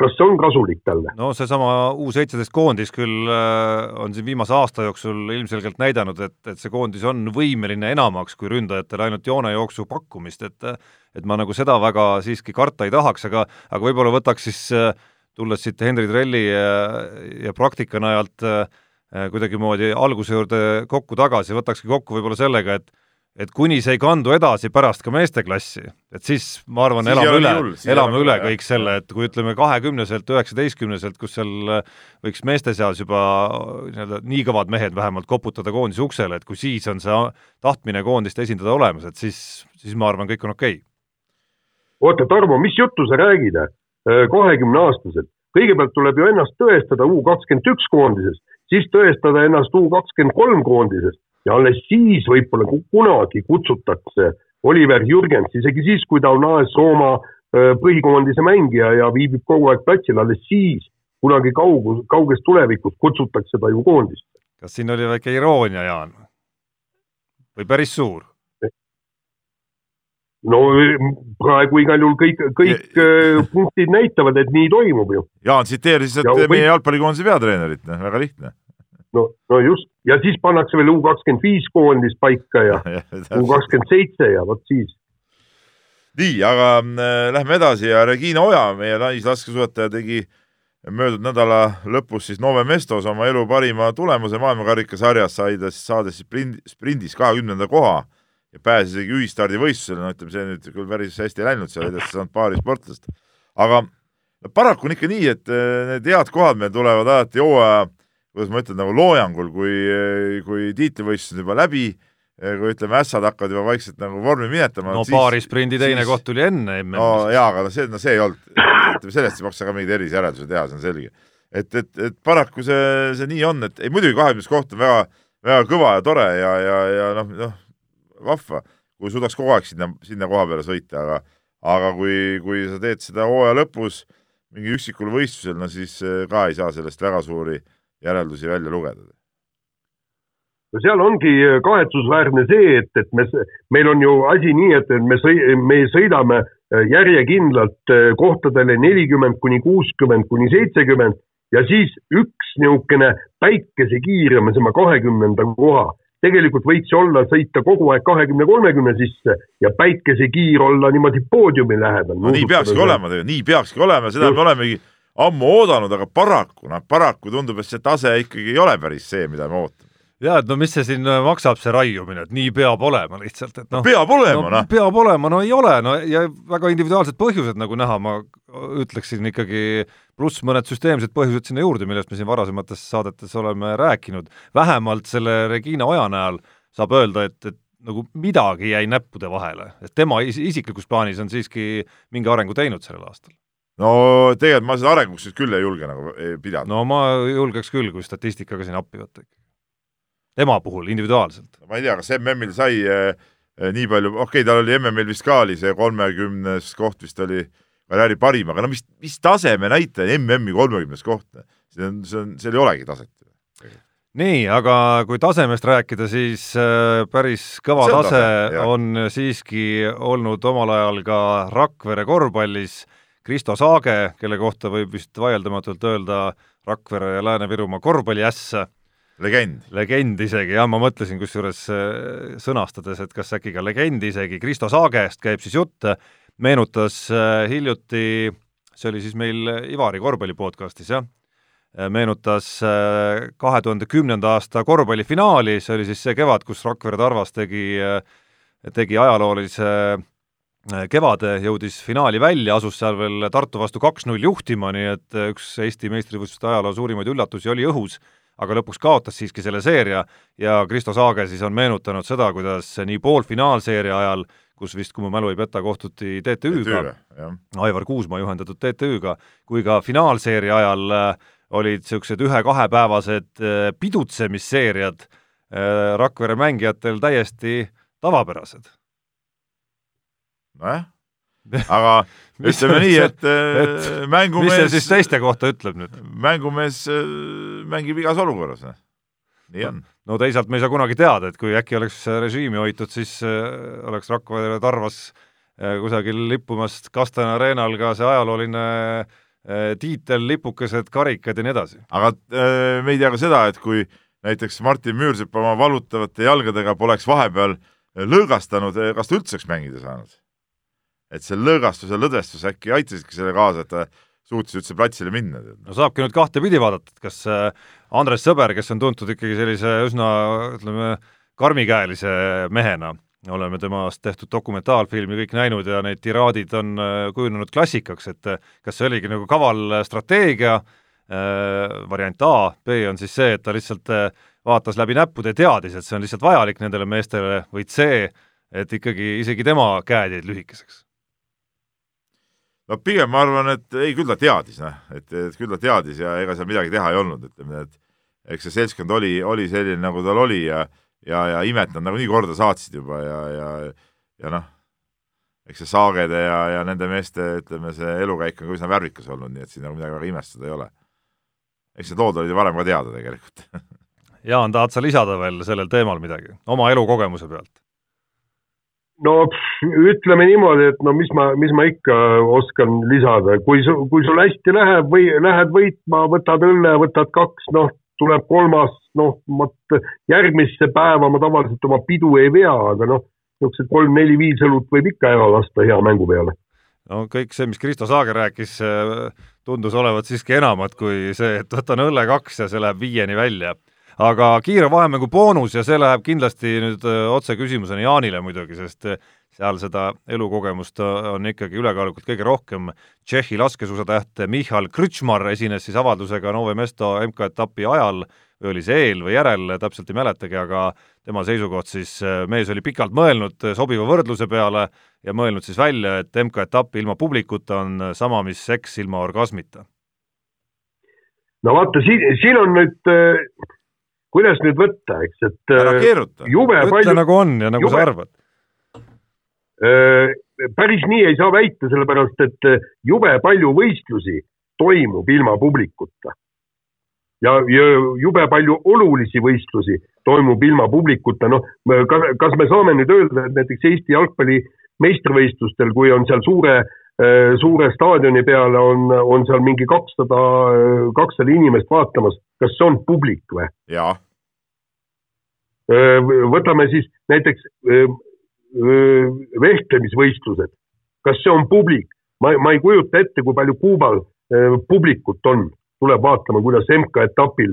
kas see on kasulik talle? no seesama U seitseteist koondis küll äh, on siin viimase aasta jooksul ilmselgelt näidanud, et, et see koondis on võimeline enamaks kui ründajatele ainult joonejooksu pakkumist, et et ma nagu seda väga siiski karta ei tahaks, aga, aga võib-olla võtaks siis, äh, tulles siit Henri Trelli ja, ja praktika najalt äh, Äh, kuidagimoodi alguse juurde kokku tagasi, võtakski kokku võib-olla sellega, et et kuni see ei kandu edasi pärast ka meesteklassi, et siis ma arvan, elame üle, elame üle kõik selle, et kui ütleme kahekümneselt, üheksateistkümneselt, kus seal äh, võiks meeste seas juba nii-öelda nii kõvad mehed vähemalt koputada koondise uksele, et kui siis on see tahtmine koondist esindada olemas, et siis, siis ma arvan, kõik on okei. Okay.. oota, Tarmo, mis juttu sa räägid, äh, kahekümneaastaselt? kõigepealt tuleb ju ennast tõestada U kakskümmend üks koondises siis tõestada ennast U kakskümmend kolm koondises ja alles siis võib-olla kunagi kutsutakse Oliver Jürgens, isegi siis, kui ta on AS Rooma põhikoondise mängija ja viibib kogu aeg platsil, alles siis kunagi kaugus, kauges tulevikus kutsutakse ta ju koondisse. kas siin oli väike iroonia, Jaan? või päris suur? no praegu igal juhul kõik, kõik punktid näitavad, et nii toimub ju. Jaan tsiteeris, meie jalgpallikoondise peatreenerit, noh, väga lihtne no, no just ja siis pannakse veel U kakskümmend viis koondis paika ja [LAUGHS] U kakskümmend seitse ja vot siis. nii, aga äh, lähme edasi ja Regina Oja, meie naislaskesuusataja tegi möödunud nädala lõpus siis Nove Mestos oma elu parima tulemuse maailmakarikasarjas, sai ta siis saades sprindi, sprindis kahekümnenda koha ja pääses isegi ühistardivõistlusele, no ütleme, see nüüd küll päris hästi ei läinud, seal edasi saanud paari sportlast. aga paraku on ikka nii, et äh, need head kohad meil tulevad alati hooaja kuidas ma ütlen, nagu loojangul, kui, kui tiitlivõistlus on juba läbi, kui ütleme, ässad hakkavad juba vaikselt nagu vormi minetama. no paarisprindi teine siis... koht tuli enne MM-is. no jaa, aga no see, no see ei olnud, ütleme sellest ei maksa ka mingeid erisjäreldusi teha, see on selge. et, et, et paraku see, see nii on, et ei muidugi kahekümnes koht on väga, väga kõva ja tore ja, ja, ja noh, noh, vahva, kui suudaks kogu aeg sinna, sinna koha peale sõita, aga aga kui, kui sa teed seda hooaja lõpus mingi üksikul võistlusel, no siis ka ei saa sellest väga suuri äh, järeldusi välja lugeda. no seal ongi kahetsusväärne see, et, et me, meil on ju asi nii, et me sõi-, me sõidame järjekindlalt kohtadele nelikümmend kuni kuuskümmend kuni seitsekümmend ja siis üks niisugune päikesekiir ja me saame kahekümnenda koha tegelikult võiks olla sõita kogu aeg kahekümne, kolmekümne sisse ja päikesekiir olla niimoodi poodiumi lähedal. no nii peakski olema tegelikult, nii peakski olema, seda Just. me olemegi ammu oodanud, aga paraku, noh paraku tundub, et see tase ikkagi ei ole päris see, mida me ootame ja et no mis see siin maksab, see raiumine, et nii peab olema lihtsalt, et noh. peab olema, noh no,. peab olema, no ei ole, no ja väga individuaalsed põhjused, nagu näha, ma ütleksin ikkagi, pluss mõned süsteemsed põhjused sinna juurde, millest me siin varasemates saadetes oleme rääkinud. vähemalt selle Regina Oja näol saab öelda, et, et nagu midagi jäi näppude vahele, et tema is isiklikus plaanis on siiski mingi arengu teinud sellel aastal no tegelikult ma seda arenguks küll ei julge nagu pidada. no ma julgeks küll, kui statistikaga siin appi võtta tema puhul individuaalselt? ma ei tea, kas MM-il sai äh, nii palju, okei okay,, tal oli MM-il vist ka oli see kolmekümnes koht vist oli karjääri parim, aga no mis, mis taseme näitaja MM-i kolmekümnes koht, see on, see on, seal ei olegi taset. nii, aga kui tasemest rääkida, siis äh, päris kõva on tase, tase on siiski olnud omal ajal ka Rakvere korvpallis Kristo Saage, kelle kohta võib vist vaieldamatult öelda Rakvere ja Lääne-Virumaa korvpalliäss legend. legend isegi, jah, ma mõtlesin kusjuures äh, sõnastades, et kas äkki ka legend isegi, Kristo Saagest käib siis jutt, meenutas äh, hiljuti, see oli siis meil Ivari korvpalli podcastis, jah, äh, meenutas kahe tuhande kümnenda aasta korvpallifinaali, see oli siis see kevad, kus Rakvere Tarvas tegi, tegi ajaloolise kevade, jõudis finaali välja, asus seal veel Tartu vastu kaks-null juhtima, nii et üks Eesti meistrivõistluste ajaloo suurimaid üllatusi oli õhus aga lõpuks kaotas siiski selle seeria ja Kristo Saage siis on meenutanud seda, kuidas nii poolfinaalseeria ajal, kus vist, kui mu mälu ei peta, kohtuti TTÜ-ga, Aivar Kuusmaa juhendatud TTÜ-ga, kui ka finaalseeria ajal äh, olid niisugused ühe-kahepäevased äh, pidutsemisseeriad äh, Rakvere mängijatel täiesti tavapärased. Nojah [LAUGHS] aga ütleme nii, et, et mängumees mis see siis teiste kohta ütleb nüüd? mängumees äh, mängib igas olukorras, noh. nii on. no teisalt me ei saa kunagi teada, et kui äkki oleks režiimi hoitud, siis äh, oleks Rakvere Tarvas äh, kusagil lippumas Kasten Arenal ka see ajalooline tiitel, lipukesed, karikad ja nii edasi. aga me ei tea ka seda, et kui näiteks Martin Müürsepp oma valutavate jalgadega poleks vahepeal lõõgastanud, kas ta üldse oleks mängida saanud? Et see lõõgastus ja lõdvestus äkki aitasidki selle kaasa, et ta suutis üldse platsile minna. no saabki nüüd kahtepidi vaadata, et kas äh, Andres Sõber, kes on tuntud ikkagi sellise üsna ütleme, karmikäelise mehena, oleme temast tehtud dokumentaalfilmi kõik näinud ja need tiraadid on äh, kujunenud klassikaks, et äh, kas see oligi nagu kaval strateegia variant A, B on siis see, et ta lihtsalt vaatas läbi näppude ja teadis, et see on lihtsalt vajalik nendele meestele, või C, et ikkagi isegi tema käed jäid lühikeseks no pigem ma arvan, et ei, küll ta teadis, noh, et, et küll ta teadis ja ega seal midagi teha ei olnud, ütleme, et eks see seltskond oli, oli selline, nagu tal oli ja ja, ja imet nad nagunii korda saatsid juba ja, ja ja noh, eks see Saagede ja, ja nende meeste, ütleme, see elukäik on ka üsna värvikas olnud, nii et siin nagu midagi väga imestada ei ole. eks need lood olid ju varem ka teada tegelikult [LAUGHS] Jaan, tahad sa lisada veel sellel teemal midagi oma elukogemuse pealt? No ütleme niimoodi, et no mis ma, mis ma ikka oskan lisada, kui kui sul hästi läheb või lähed võitma, võtad õlle, võtad kaks, noh, tuleb kolmas, noh, vot järgmisse päeva ma tavaliselt oma pidu ei vea, aga noh, niisugused kolm-neli-viis õlut võib ikka ära lasta hea mängu peale. no kõik see, mis Kristo Saager rääkis, tundus olevat siiski enamat kui see, et võtan õlle kaks ja see läheb viieni välja aga kiire vahemängu boonus ja see läheb kindlasti nüüd äh, otse küsimusena Jaanile muidugi, sest äh, seal seda elukogemust äh, on ikkagi ülekaalukalt kõige rohkem. Tšehhi laskesuusatäht Michal Krõtšmar esines siis avaldusega Nove Mesto MK-etapi ajal oli see eel või järel, täpselt ei mäletagi, aga tema seisukoht siis, mees oli pikalt mõelnud sobiva võrdluse peale ja mõelnud siis välja, et MK-etapp ilma publikuta on sama, mis seks ilma orgasmita. no vaata, siin, siin on nüüd kuidas nüüd võtta, eks, et ära äh, keeruta. ütle palju, nagu on ja nagu jube, sa arvad. Äh, päris nii ei saa väita, sellepärast et äh, jube palju võistlusi toimub ilma publikuta. ja, ja jube palju olulisi võistlusi toimub ilma publikuta, noh, kas me saame nüüd öelda, et näiteks Eesti jalgpalli meistrivõistlustel, kui on seal suure, suure staadioni peale on, on seal mingi kakssada, kakssada inimest vaatamas, kas see on publik või? jah. võtame siis näiteks vehklemisvõistlused, kas see on publik? ma, ma ei kujuta ette, kui palju Kuubal publikut on tuleb vaatama, kuidas MK-etapil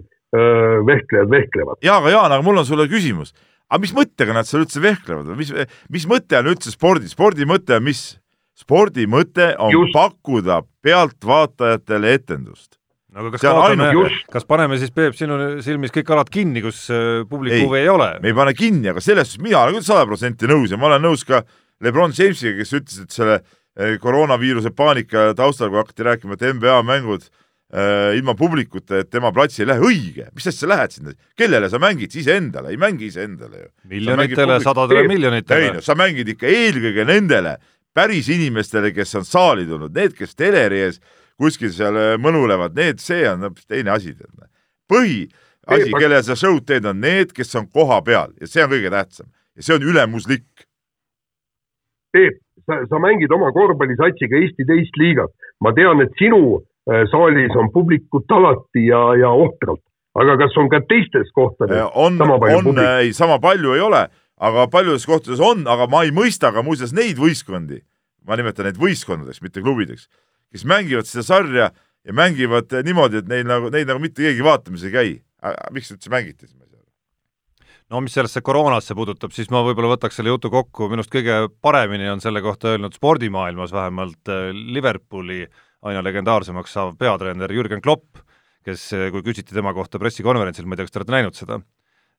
vehklejad vehklevad. jaa, aga Jaan, aga mul on sulle küsimus. aga mis mõttega nad seal üldse vehklevad või mis, mis mõte on üldse spordi, spordi mõte on mis? Spordi mõte on Just. pakkuda pealtvaatajatele etendust. No aga kas kaotame, kas paneme siis, Peep, sinu silmis kõik alad kinni, kus publiku huvi ei ole? me ei pane kinni, aga selles suhtes mina olen küll sada protsenti nõus ja ma olen nõus ka Lebron Jamesiga, kes ütles, et selle koroonaviiruse paanika taustal, kui hakati rääkima, et NBA mängud äh, ilma publikuta, et tema platsi ei lähe, õige, mis asja sa lähed sinna, kellele sa mängid, iseendale, ei mängi iseendale ju. miljonitele, sadadele miljonitele. ei no sa mängid ikka eelkõige nendele päris inimestele, kes on saali tulnud, need, kes teleri ees kuskil seal äh, mõnulevad, need, see on hoopis teine asi. põhiasi, kellele sa show'd teed, on need, kes on koha peal ja see on kõige tähtsam ja see on ülemuslik. Peep, sa, sa mängid oma korvpallisatsiga Eesti teist liigat. ma tean, et sinu Äh, saalis on publikut alati ja, ja ohtralt, aga kas on ka teistes kohtades äh, on, on, ei, sama palju ei ole, aga paljudes kohtades on, aga ma ei mõista ka muuseas neid võistkondi, ma nimetan neid võistkondadeks, mitte klubideks, kes mängivad seda sarja ja mängivad niimoodi, et neil nagu, neid nagu mitte keegi vaatamas ei käi. miks üldse mängiti siis? no mis sellesse koroonasse puudutab, siis ma võib-olla võtaks selle jutu kokku, minu arust kõige paremini on selle kohta öelnud spordimaailmas vähemalt äh, Liverpooli aina legendaarsemaks saav peatreener Jürgen Klopp, kes, kui küsiti tema kohta pressikonverentsil, ma ei tea, kas te olete näinud seda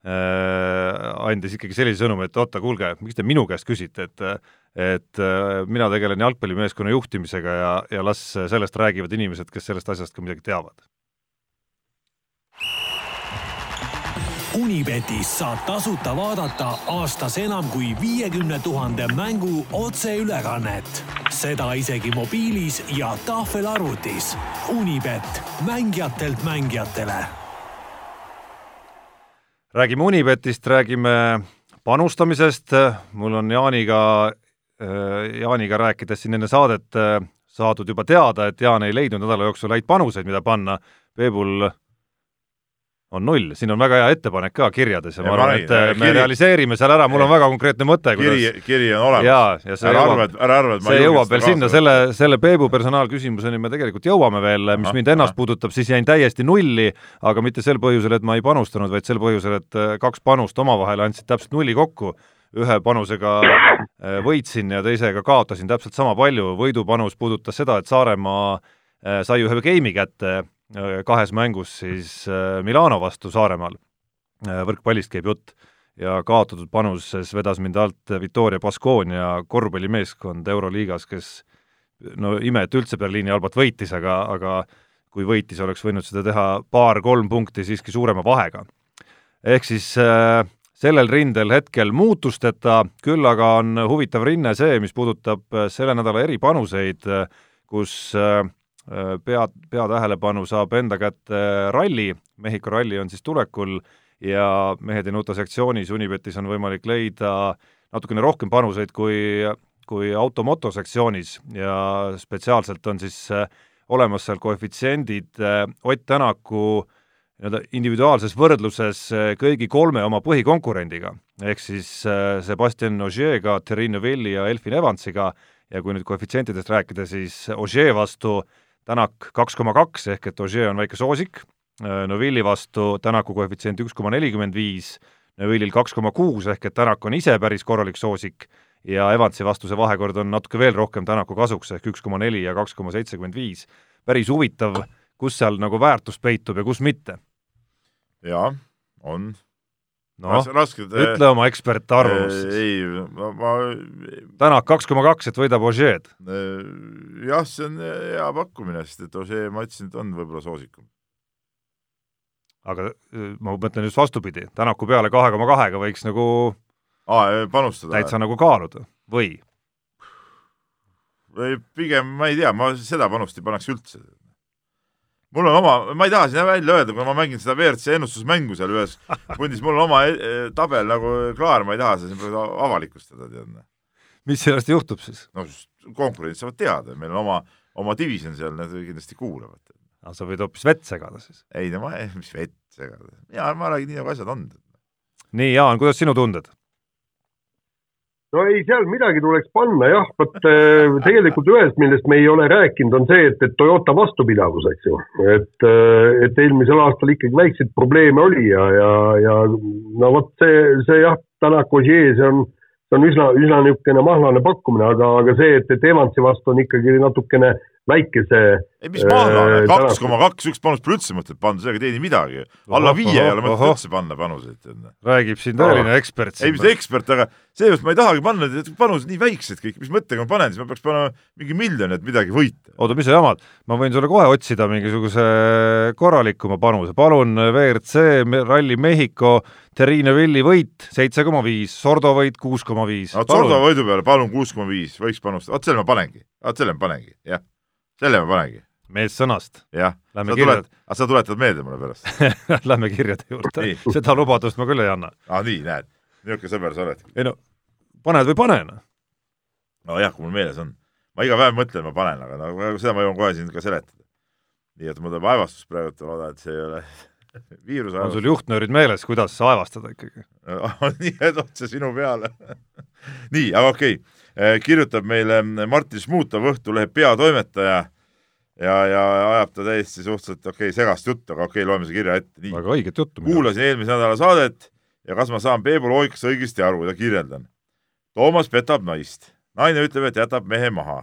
andis ikkagi sellise sõnumi, et oota, kuulge, miks te minu käest küsite, et et äh, mina tegelen jalgpallimeeskonna juhtimisega ja, ja las sellest räägivad inimesed, kes sellest asjast ka midagi teavad Unibetis saab tasuta vaadata aastas enam kui viiekümne tuhande mängu otseülekannet. seda isegi mobiilis ja tahvelarvutis. Unibet, mängijatelt mängijatele. Räägime Unibetist, räägime panustamisest. mul on Jaaniga, äh, Jaaniga rääkides siin enne saadet äh, saadud juba teada, et Jaan ei leidnud nädala jooksul häid panuseid, mida panna. Peebul on null, siin on väga hea ettepanek ka kirjades ja, ja ma arvan, et äh, me kiri... realiseerime seal ära, mul on väga konkreetne mõte, kuidas kiri, kiri on olemas. jaa, ja see ära jõuab, ära arva, et ma see jõuab veel sinna, selle, selle Peebu personaalküsimuseni me tegelikult jõuame veel, mis aha, mind ennast aha. puudutab, siis jäin täiesti nulli, aga mitte sel põhjusel, et ma ei panustanud, vaid sel põhjusel, et äh, kaks panust omavahel andsid täpselt nulli kokku, ühe panusega äh, võitsin ja teisega kaotasin täpselt sama palju, võidupanus puudutas seda, et Saaremaa sai ühe geimi kätte. Äh, kahes mängus siis äh, Milano vastu Saaremaal, äh, võrkpallist käib jutt, ja kaotatud panuses vedas mind alt Victoria Baskonia korvpallimeeskond Euroliigas, kes no ime, et üldse Berliini Albat võitis, aga, aga kui võitis, oleks võinud seda teha paar-kolm punkti siiski suurema vahega. ehk siis äh, sellel rindel hetkel muutusteta, küll aga on huvitav rinne see, mis puudutab selle nädala eripanuseid, kus äh, Äh, pea, peatähelepanu saab enda kätte ralli, Mehhiko ralli on siis tulekul ja Mehed ei nuta sektsioonis. Unibetis on võimalik leida natukene rohkem panuseid kui, kui automoto sektsioonis ja spetsiaalselt on siis äh, olemas seal koefitsiendid. Äh, Ott Tänaku nii-öelda individuaalses võrdluses kõigi kolme oma põhikonkurendiga, ehk siis Sebastian Ogier'ga, Terrine Villi ja Elfin Evansiga. Ja kui nüüd koefitsientidest rääkida, siis Ogier vastu äh, Tänak kaks koma kaks ehk et Ogier on väike soosik, äh, Novilli vastu Tänaku koefitsient üks koma nelikümmend viis, Novillil kaks koma kuus ehk et Tänak on ise päris korralik soosik ja Evansi vastu see vahekord on natuke veel rohkem Tänaku kasuks ehk üks koma neli ja kaks koma seitsekümmend viis. päris huvitav, kus seal nagu väärtus peitub ja kus mitte. jaa, on noh, ütle oma ekspertarvamus siis. ei, ma, ma Tänak kaks koma kaks, et võidab Ožeed. jah, see on hea pakkumine, sest et Ožee, ma ütlesin, et on võib-olla soosikum. aga ma mõtlen just vastupidi, Tänaku peale kahe koma kahega võiks nagu Aa, panustada. täitsa nagu kaaluda, või? või pigem, ma ei tea, ma seda panust ei paneks üldse. Mul on oma, ma ei taha siin välja öelda, kuna ma mängin seda WRC ennustusmängu seal ühes [LAUGHS] pundis, mul on oma e, e, tabel nagu klaar, ma ei taha seda siin praegu avalikustada, tead. Noh. mis sellest juhtub siis? no konkurendid saavad teada, meil on oma, oma divisjon seal, nad kindlasti kuulavad. aga sa võid hoopis vett segada siis? ei no ma, mis vett segada, mina, ma räägin nii, nagu asjad on. nii, Jaan, kuidas sinu tunded? No ei, seal midagi tuleks panna jah, vot äh, tegelikult ühest, millest me ei ole rääkinud, on see, et, et Toyota vastupidavus, eks ju. et, äh, et eelmisel aastal ikkagi väikseid probleeme oli ja, ja, ja no vot see, see jah, Tanako Ogier, see on, see on üsna, üsna niisugune mahlane pakkumine, aga, aga see, et, et Evansi vastu on ikkagi natukene väikese. ei, mis mahlane, kaks koma kaks, üks panus pole üldse mõtet panna, sellega ei teeni midagi. alla viie ei ole mõtet üldse panna panuseid. räägib siin tõeline ekspert. ei, mis ekspert, aga seepärast ma ei tahagi panna, panused nii väiksed kõik, mis mõttega ma panen, siis ma peaks panema mingi miljon, et midagi võita. oota, mis sa jamad, ma võin sulle kohe otsida mingisuguse korralikuma panuse, palun WRC Rally Mehhiko Terrine Villi võit seitse koma viis, Sordo võit kuus koma viis. Sordo võidu peale palun kuus koma viis, võiks panustada, vot selle ma panengi, vot selle ma panengi, jah selle ma panengi. mees sõnast. jah, sa tuled, aga sa tuletad meelde mulle pärast [LAUGHS] Lähme kirjade juurde. seda lubadust ma küll ei anna. aa, ah, nii, näed, niisugune sõber sa oled. ei no, paned või pane, noh. nojah, kui mul meeles on. ma iga päev mõtlen, ma panen, aga no seda ma jõuan kohe siin ka seletada. nii et mul tuleb aevastus praegu, et loodan, et see ei ole [LAUGHS] viiruse on sul juhtnöörid meeles, kuidas aevastada ikkagi [LAUGHS] nii, et otse sinu peale nii, aga okei okay kirjutab meile Martin Šmutov, Õhtulehe peatoimetaja ja, ja ajab ta täiesti suhteliselt okei okay, segast juttu, aga okei okay,, loeme selle kirja ette. väga õiget juttu. kuulasin eelmise nädala saadet ja kas ma saan Peebu loogikast õigesti aru ja kirjeldan. Toomas petab naist, naine ütleb, et jätab mehe maha.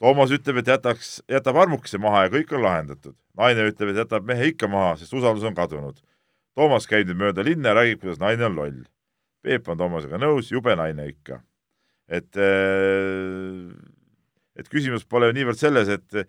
Toomas ütleb, et jätaks, jätab armukese maha ja kõik on lahendatud. naine ütleb, et jätab mehe ikka maha, sest usaldus on kadunud. Toomas käib nüüd mööda linna ja räägib, kuidas naine on loll. Peep on Toomasega nõus, jube naine ikka et, äh, et küsimus pole niivõrd selles, et,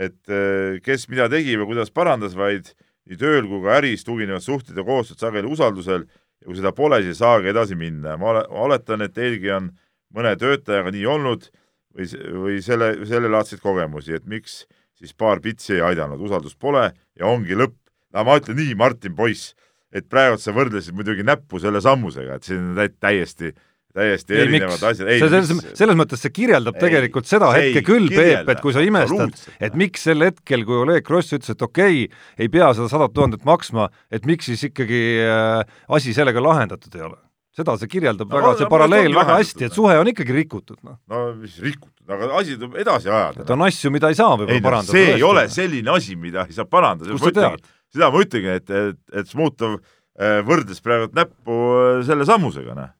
et äh, kes mida tegi või kuidas parandas, vaid nii tööl kui ka äris tuginevad suhted ja koostööd sageli usaldusel ja kui seda pole, siis ei saagi edasi minna. ma ole, oletan, et teilgi on mõne töötajaga nii olnud või, või selle, sellelaadseid kogemusi, et miks siis paar pitsi ei aidanud, usaldust pole ja ongi lõpp. no ma ütlen nii, Martin poiss, et praegu sa võrdlesid muidugi näppu selle sammusega, et see on täiesti täiesti ei, erinevad miks? asjad. selles, selles mõttes see kirjeldab ei, tegelikult seda hetke küll, Peep, et kui sa imestad, et miks sel hetkel, kui Oleg Gross ütles, et okei okay,, ei pea seda sadat tuhandet maksma, et miks siis ikkagi äh, asi sellega lahendatud ei ole? seda see kirjeldab no, väga, see paralleel väga hästi, et suhe on ikkagi rikutud, noh. no mis rikutud, aga asi tuleb edasi ajada. et on asju, mida ei saa võib-olla parandada. see ei ole selline asi, mida ei saa parandada. kust sa tead? seda ma ütlengi, et, et, et Smutov äh, võrdles praegu näppu äh, selle sammusega, noh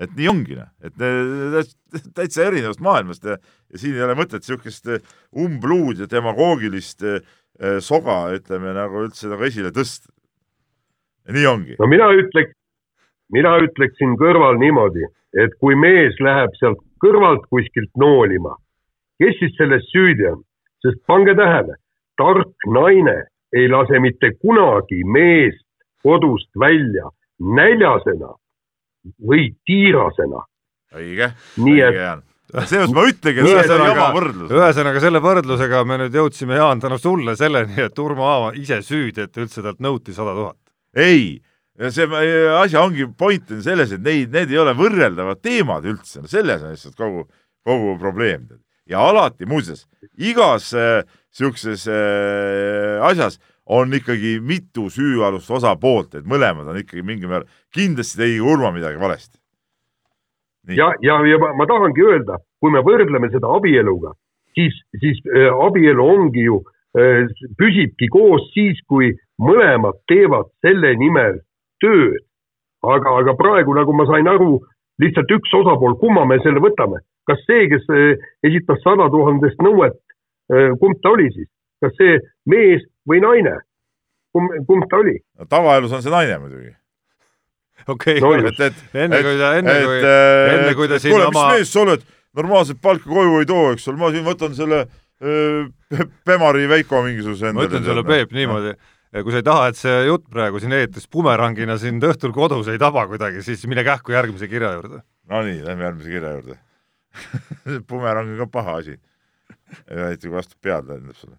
et nii ongi, noh, et täitsa erinevast maailmast ja, ja siin ei ole mõtet niisugust eh, umbluud ja demagoogilist eh, soga, ütleme, nagu üldse nagu esile tõsta. nii ongi. no mina ütleks, mina ütleksin kõrval niimoodi, et kui mees läheb sealt kõrvalt kuskilt noolima, kes siis selles süüdi on? sest pange tähele, tark naine ei lase mitte kunagi meest kodust välja näljasena või tiirasena. õige, õige Jaan seepärast ma ütlengi, et see on jama võrdlus. ühesõnaga, selle võrdlusega me nüüd jõudsime, Jaan, tänu sulle selleni, et Urmo Aava ise süüdi, et üldse talt nõuti sada tuhat. ei, see asja ongi, point on selles, et neid, need ei ole võrreldavad teemad üldse, no selles on lihtsalt kogu, kogu probleem. ja alati, muuseas, igas niisuguses äh, äh, asjas on ikkagi mitu süüalust osapoolt, et mõlemad on ikkagi mingil määral, kindlasti tegi Urmo midagi valesti. ja, ja, ja ma, ma tahangi öelda, kui me võrdleme seda abieluga, siis, siis äh, abielu ongi ju äh,, püsibki koos siis, kui mõlemad teevad selle nimel tööd. aga, aga praegu, nagu ma sain aru, lihtsalt üks osapool, kumma me selle võtame, kas see, kes äh, esitas sada tuhandest nõuet äh,, kumb ta oli siis? kas see mees või naine, kumb, kumb ta oli? tavaelus on see naine muidugi. [LAUGHS] okei okay, no,, enne kui ta, enne kui, enne kui ta siin kuule, oma. mis mees sa oled, normaalset palka koju ei too, eks ole, ma siin võtan selle äh, [LAUGHS] Pemari Veiko mingisuguse endale. ma ütlen sulle, Peep, niimoodi kui sa ei taha, et see jutt praegu siin eetris bumerangina sind õhtul kodus ei taba kuidagi, siis mine kähku järgmise kirja juurde. Nonii, lähme järgmise kirja juurde [LAUGHS] bumerang on ka paha asi. eriti kui vastu pead tähendab sulle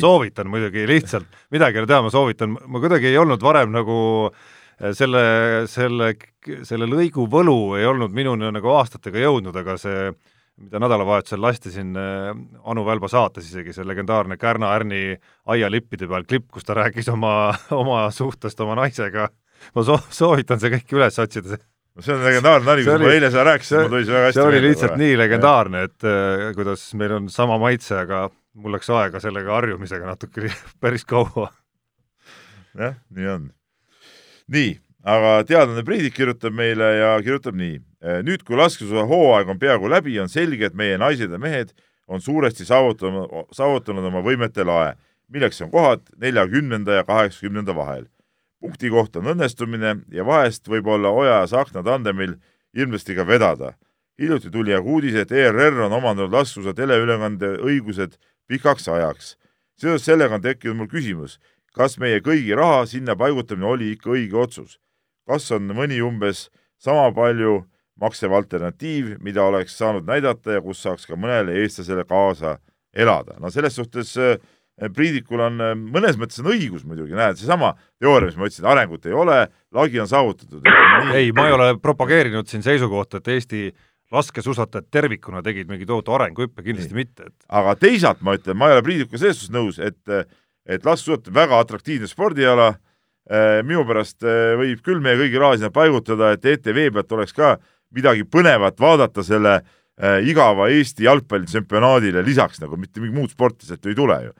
soovitan muidugi lihtsalt, midagi ei ole teha, ma soovitan, ma kuidagi ei olnud varem nagu äh, selle, selle, selle lõigu võlu ei olnud minuni nagu aastatega jõudnud, aga see mida nädalavahetusel lasti siin äh, Anu Välba saates isegi, see legendaarne Kärna Ärni aialippide peal klipp, kus ta rääkis oma, oma suhtest oma naisega, ma soo-, soovitan see kõik üles otsida, no see on legendaarne nali, kui ma eile seda rääkisin, tuli see väga hästi see oli lihtsalt kohe. nii legendaarne, et äh, kuidas meil on sama maitse, aga mul läks aega sellega harjumisega natuke [LAUGHS] päris kaua. jah, nii on. nii, aga teadlane Priidik kirjutab meile ja kirjutab nii. Äh, nüüd, kui laskesuusa hooaeg on peaaegu läbi, on selge, et meie naised ja mehed on suuresti saavutanud, saavutanud oma võimete lae, milleks on kohad neljakümnenda ja kaheksakümnenda vahel punkti koht on õnnestumine ja vahest võib olla Oja ja Tsahkna tandemil ilmselt ka vedada. hiljuti tuli aga uudis, et ERR on omandanud laskesuusa teleülekande õigused pikaks ajaks. seoses sellega on tekkinud mul küsimus, kas meie kõigi raha sinna paigutamine oli ikka õige otsus? kas on mõni umbes sama palju maksev alternatiiv, mida oleks saanud näidata ja kus saaks ka mõnele eestlasele kaasa elada? no selles suhtes äh, Priidikul on äh, mõnes mõttes on õigus muidugi, näed, seesama teooria, mis ma ütlesin, arengut ei ole, lagi on saavutatud. ei, ma ei ole propageerinud siin seisukohta, et Eesti laskesuusatajad tervikuna tegid mingi tohutu arenguhüppe, kindlasti nii. mitte et.... aga teisalt ma ütlen, ma ei ole Priidikuga selles suhtes nõus, et, et laskesuusatamine väga atraktiivne spordiala, äh, minu pärast äh, võib küll meie kõigi raha sinna paigutada, et ETV pealt oleks ka midagi põnevat vaadata selle äh, igava Eesti jalgpallitsempionaadile lisaks nagu mitte mingit muud sporti sealt ju ei tule ju.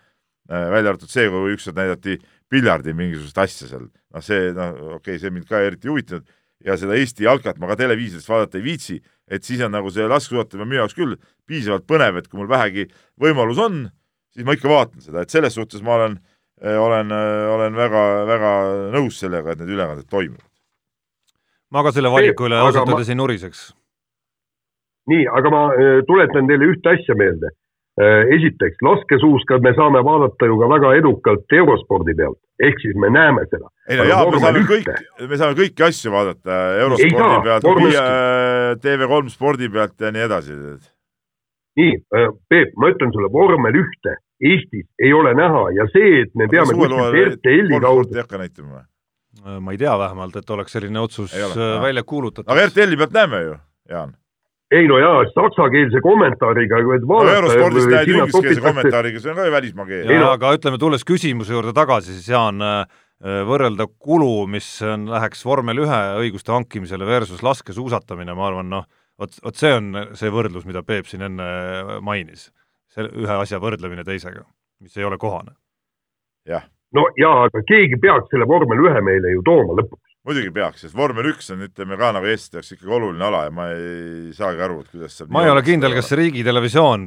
Välja arvatud see, kui ükskord näidati piljardi mingisugust asja seal, noh, see, noh, okei okay,, see mind ka eriti ei huvitanud. Ja seda Eesti jalkat ma ka televiisorist vaadata ei viitsi, et siis on nagu see laskesuusatamine minu jaoks küll piisavalt põnev, et kui mul vähegi võimalus on, siis ma ikka vaatan seda, et selles suhtes ma olen, äh, olen, äh, olen väga-väga nõus sellega, et need ülekanded toimuvad. ma ka selle valiku üle ausalt öeldes ei nuriseks. nii, aga ma tuletan teile ühte asja meelde esiteks, laskesuuska me saame vaadata ju ka väga edukalt eurospordi pealt, ehk siis me näeme seda. ei no jaa, me saame kõik, me saame kõiki asju vaadata eurospordi pealt, TV3 spordi pealt ja nii edasi. nii, äh, Peep, ma ütlen sulle, vormel ühte Eestis ei ole näha ja see, et me peame kuskilt RTL-i kaudu. ei hakka näitama või? Äh, ma ei tea vähemalt, et oleks selline otsus välja kuulutatud. aga RTL-i pealt näeme ju, Jaan ei no jaa, saksakeelse kommentaariga. no eurospordis näed ingliskeelse kommentaariga, see on ka ju välismaa keel. jaa, aga ütleme, tulles küsimuse juurde tagasi, siis Jaan, äh, võrrelda kulu, mis on, läheks vormel ühe õiguste hankimisele versus laskesuusatamine, ma arvan, noh, vot, vot see on see võrdlus, mida Peep siin enne mainis. see ühe asja võrdlemine teisega, mis ei ole kohane. jah. no jaa, aga keegi peaks selle vormel ühe meile ju tooma lõpuks muidugi peaks, sest vormel üks on, ütleme ka nagu eestlaste jaoks ikkagi oluline ala ja ma ei saagi aru, et kuidas seal ma ei ole kindel, kas Riigitelevisioon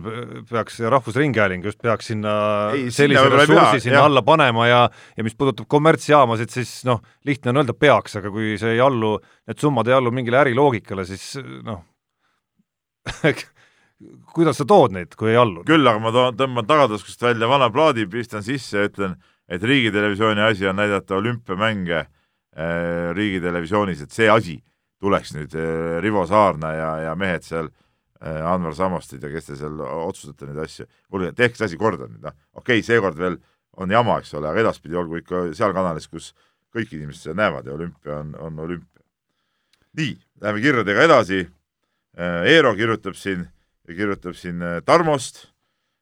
peaks Rahvusringhääling just peaks sinna ei, sellise ressursi sinna jah. alla panema ja ja mis puudutab kommertsjaamasid, siis noh, lihtne on öelda peaks, aga kui see ei allu, need summad ei allu mingile äriloogikale, siis noh [LAUGHS] kuidas sa tood neid, kui ei allu? küll, aga ma toon, tõmban tagataskust välja vana plaadi, pistan sisse ja ütlen, et Riigitelevisiooni asi on näidata olümpiamänge riigitelevisioonis, et see asi tuleks nüüd äh, Rivo Saarna ja, ja mehed seal, äh, Anvar Sammastid ja kes te seal otsustate neid asju, kuulge, tehke see asi korda nüüd, noh, okei okay,, seekord veel on jama, eks ole, aga edaspidi olgu ikka seal kanalis, kus kõik inimesed seda näevad ja olümpia on, on olümpia. nii, läheme kirjadega edasi. Eero kirjutab siin, kirjutab siin Tarmost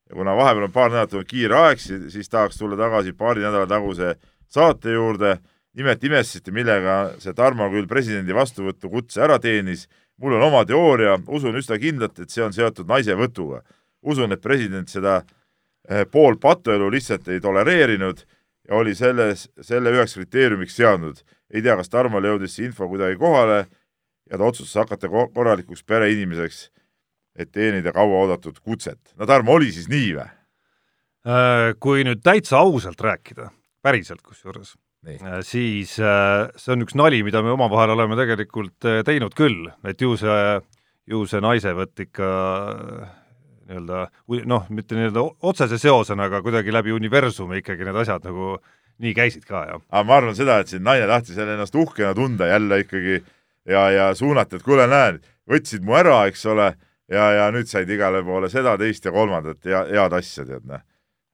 ja kuna vahepeal on paar nädalat olnud kiire aeg, siis tahaks tulla tagasi paari nädala taguse saate juurde nimelt imestasite, millega see Tarmo küll presidendi vastuvõtu kutse ära teenis. mul on oma teooria, usun üsna kindlalt, et see on seotud naisevõtuga. usun, et president seda eh, pool patuelu lihtsalt ei tolereerinud ja oli selles, selle üheks kriteeriumiks seadnud. ei tea, kas Tarmole jõudis see info kuidagi kohale ja ta otsustas hakata korralikuks pereinimeseks, et teenida kauaoodatud kutset. no Tarmo, oli siis nii või? Äh, kui nüüd täitsa ausalt rääkida, päriselt kusjuures siis äh, see on üks nali, mida me omavahel oleme tegelikult äh, teinud küll, et ju see, ju see naisevõtt ikka nii-öelda noh, mitte nii-öelda otsese seosena, aga kuidagi läbi universumi ikkagi need asjad nagu nii käisid ka, jah. aga ma arvan seda, et siin naine tahtis jälle ennast uhkena tunda jälle ikkagi ja, ja suunata, et kuule, näed, võtsid mu ära, eks ole, ja, ja nüüd said igale poole seda, teist ja kolmandat ja head asja, tead, noh.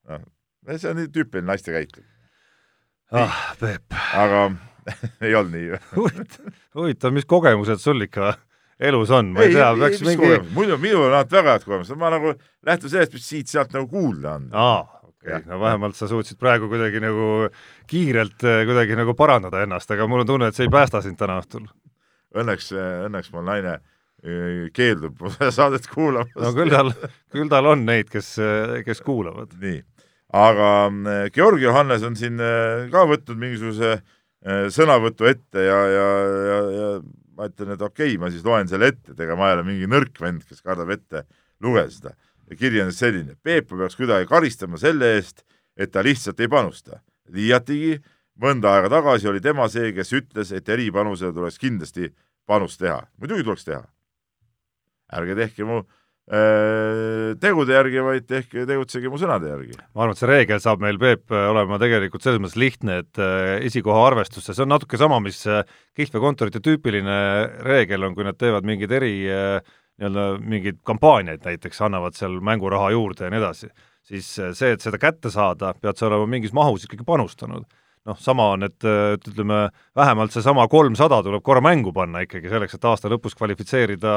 noh, see on nii tüüpiline naiste käitumine. Ah, Peep. aga [LAUGHS] ei olnud nii [LAUGHS] huvitav, huvitav, mis kogemused sul ikka elus on, ma ei, ei tea, peaks mingi. muidu, minul on alati väga head kogemused, ma nagu lähtun sellest, mis siit-sealt nagu kuulda on. aa, okei okay., no vähemalt sa suutsid praegu kuidagi nagu kiirelt eh, kuidagi nagu parandada ennast, aga mul on tunne, et see ei päästa sind täna õhtul. Õnneks, õnneks mul naine keeldub [LAUGHS] saadet kuulamast. no küll tal, küll tal on neid, kes, kes kuulavad. nii, aga mm, Georg Johannes on siin äh, ka võtnud mingisuguse äh, sõnavõtu ette ja, ja, ja, ja ma ütlen, et okei okay,, ma siis loen selle ette, et ega ma ei ole mingi nõrk vend, kes kardab ette lugeda seda. kiri on selline, Peepu peaks kuidagi karistama selle eest, et ta lihtsalt ei panusta. liiatigi mõnda aega tagasi oli tema see, kes ütles, et eripanusele tuleks kindlasti panust teha. muidugi tuleks teha ärge tehke mu äh, tegude järgi, vaid tehke, tegutsege mu sõnade järgi. ma arvan, et see reegel saab meil, Peep, olema tegelikult selles mõttes lihtne, et äh, esikoha arvestusse, see on natuke sama, mis äh, kihlveokontorite tüüpiline reegel on, kui nad teevad mingeid eri nii-öelda mingeid kampaaniaid näiteks, annavad seal mänguraha juurde ja nii edasi, siis see, et seda kätte saada, pead sa olema mingis mahus ikkagi panustanud noh, sama on, et ütleme, vähemalt seesama kolmsada tuleb korra mängu panna ikkagi selleks, et aasta lõpus kvalifitseerida,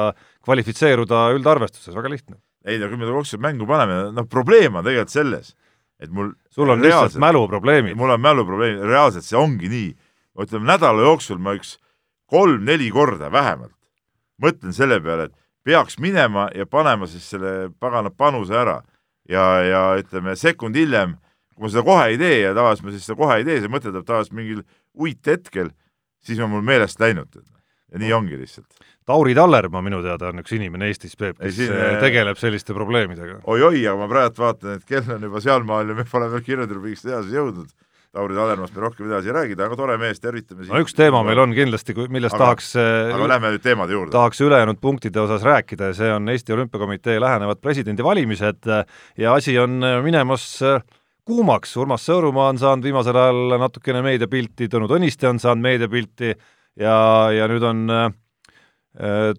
kvalifitseeruda üldarvestuses, väga lihtne. ei no kui me kokkuvõttes mängu paneme, noh probleem on tegelikult selles, et mul sul on lihtsalt mäluprobleemid. mul on mäluprobleemid, reaalselt see ongi nii. ütleme nädala jooksul ma üks kolm-neli korda vähemalt mõtlen selle peale, et peaks minema ja panema siis selle pagana panuse ära ja, ja ütleme sekund hiljem kui ma seda kohe ei tee ja tavaliselt ma siis seda kohe ei tee, see mõte tuleb tavaliselt mingil uithetkel, siis on mul meelest läinud. ja nii ongi lihtsalt. Tauri Tallermaa minu teada on üks inimene Eestis, Peep, kes siin, äh, tegeleb selliste probleemidega oi,. oi-oi, aga ma praegu vaatan, et kell on juba sealmaal ja me pole veel kirjandusrubriigist edasi jõudnud. Tauri Tallermaast me rohkem edasi ei räägida, aga tore mees, tervitame no üks teema meil on kindlasti, millest aga, tahaks äh, aga lähme nüüd teemade juurde. tahaks ülejäänud punktide osas rääkida ja see on Eesti Olümpiakomitee lähenevad presidendivalimised ja asi on minemas äh, kuumaks, Urmas Sõõrumaa on saanud viimasel ajal natukene meediapilti, Tõnu Tõniste on saanud meediapilti ja, ja nüüd on äh,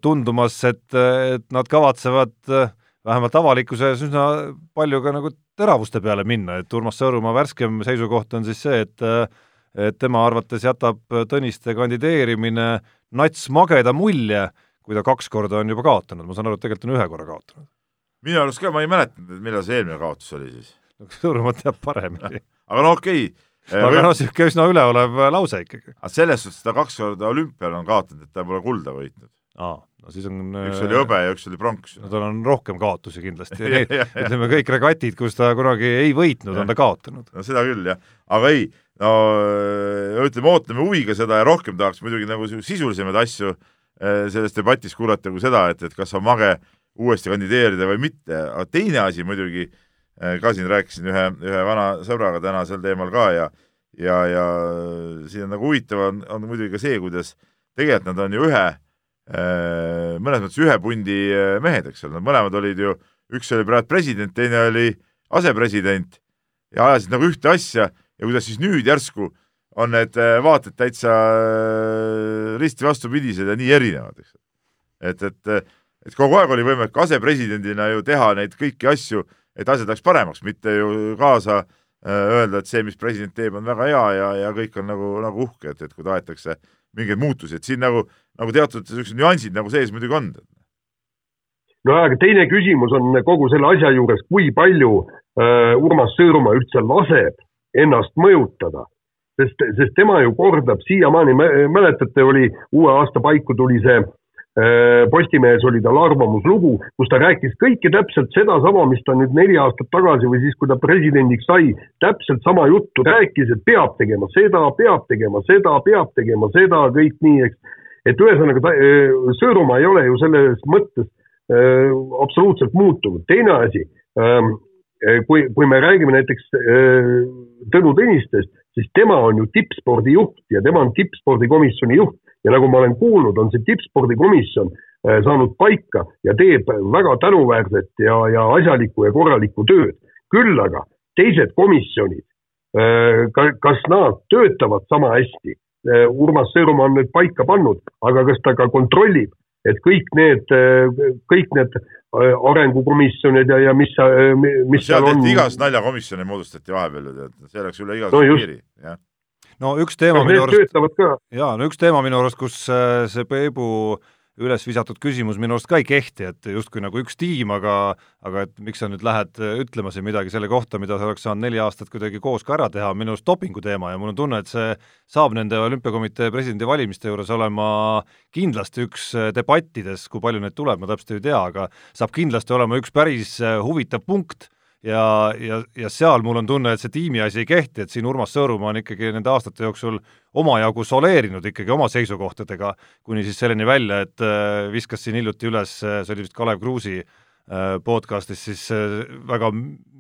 tundumas, et, et nad kavatsevad äh, vähemalt avalikkuses üsna palju ka nagu teravuste peale minna, et Urmas Sõõrumaa värskem seisukoht on siis see, et äh, et tema arvates jätab Tõniste kandideerimine nats mageda mulje, kui ta kaks korda on juba kaotanud, ma saan aru, et tegelikult on ühe korra kaotanud. minu arust ka, ma ei mäletanud, et millal see eelmine kaotus oli siis [LAUGHS] Sõõrumaa teab paremini. aga no okei okay.. [LAUGHS] aga noh, niisugune üsna üleolev lause ikkagi. aga selles suhtes ta kaks korda olümpial on kaotanud, et ta pole kulda võitnud. aa, no siis on üks oli hõbe ja üks oli pronks. no tal on rohkem kaotusi kindlasti [LAUGHS] ütleme kõik regatid, kus ta kunagi ei võitnud, on ta kaotanud. no seda küll, jah. aga ei, no ütleme, ootame huviga seda ja rohkem tahaks muidugi nagu sisulisemaid asju selles debatis kuulata kui seda, et, et kas on mage uuesti kandideerida või mitte, aga teine asi muidugi Äh, ka siin rääkisin ühe, ühe vana sõbraga täna sel teemal ka ja ja, ja siin on nagu huvitav on, on muidugi ka see, kuidas tegelikult nad on ju ühe, äh, mõnes mõttes ühe pundi äh, mehed, eks ole, nad mõlemad olid ju, üks oli praegu president, teine oli asepresident ja ajasid nagu ühte asja ja kuidas siis nüüd järsku on need vaated täitsa risti vastupidised ja nii erinevad, eks. et, et, et kogu aeg oli võimalik asepresidendina ju teha neid kõiki asju et asjad läheks paremaks, mitte ju kaasa äh, öelda, et see, mis president teeb, on väga hea ja, ja kõik on nagu, nagu uhke, et, et kui tahetakse mingeid muutusi, et siin nagu, nagu teatud niisugused nüansid nagu sees muidugi on. no aga teine küsimus on kogu selle asja juures, kui palju äh, Urmas Sõõrumaa üldse laseb ennast mõjutada, sest, sest tema ju kordab siiamaani, mäletate, oli uue aasta paiku tuli see Äh, Postimehes oli tal arvamuslugu, kus ta rääkis kõike täpselt sedasama, mis ta nüüd neli aastat tagasi või siis, kui ta presidendiks sai, täpselt sama juttu rääkis, et peab tegema seda, peab tegema seda, peab tegema seda, kõik nii, eks. et ühesõnaga äh, Sõõrumaa ei ole ju selles mõttes äh, absoluutselt muutunud. teine asi ähm,, kui, kui me räägime näiteks äh, Tõnu Tõnistest, siis tema on ju tippspordijuht ja tema on tippspordikomisjoni juht ja nagu ma olen kuulnud, on see tippspordikomisjon äh, saanud paika ja teeb väga tänuväärset ja, ja asjalikku ja korralikku tööd. küll aga teised komisjonid, äh, kas nad töötavad sama hästi? Äh, Urmas Sõõrumaa on need paika pannud, aga kas ta ka kontrollib, et kõik need, kõik need arengukomisjonid ja, ja mis, mis seal on. igas naljakomisjoni moodustati vahepeal ju tead, see läks üle igasuguse no piiri, jah no üks teema minu arust, jaa, no üks teema minu arust, kus see Peebu äh, üles visatud küsimus minu arust ka ei kehti, et justkui nagu üks tiim, aga aga et miks sa nüüd lähed ütlema siin midagi selle kohta, mida sa oleks saanud neli aastat kuidagi koos ka ära teha, minu arust dopingu teema ja mul on tunne, et see saab nende olümpiakomitee presidendivalimiste juures olema kindlasti üks debattides, kui palju neid tuleb, ma täpselt ei tea, aga saab kindlasti olema üks päris huvitav punkt ja, ja, ja seal mul on tunne, et see tiimi asi ei kehti, et siin Urmas Sõõrumaa on ikkagi nende aastate jooksul omajagu soleerinud ikkagi oma seisukohtadega, kuni siis selleni välja, et äh, viskas siin hiljuti üles, see oli vist Kalev Kruusi äh, podcastis siis äh, väga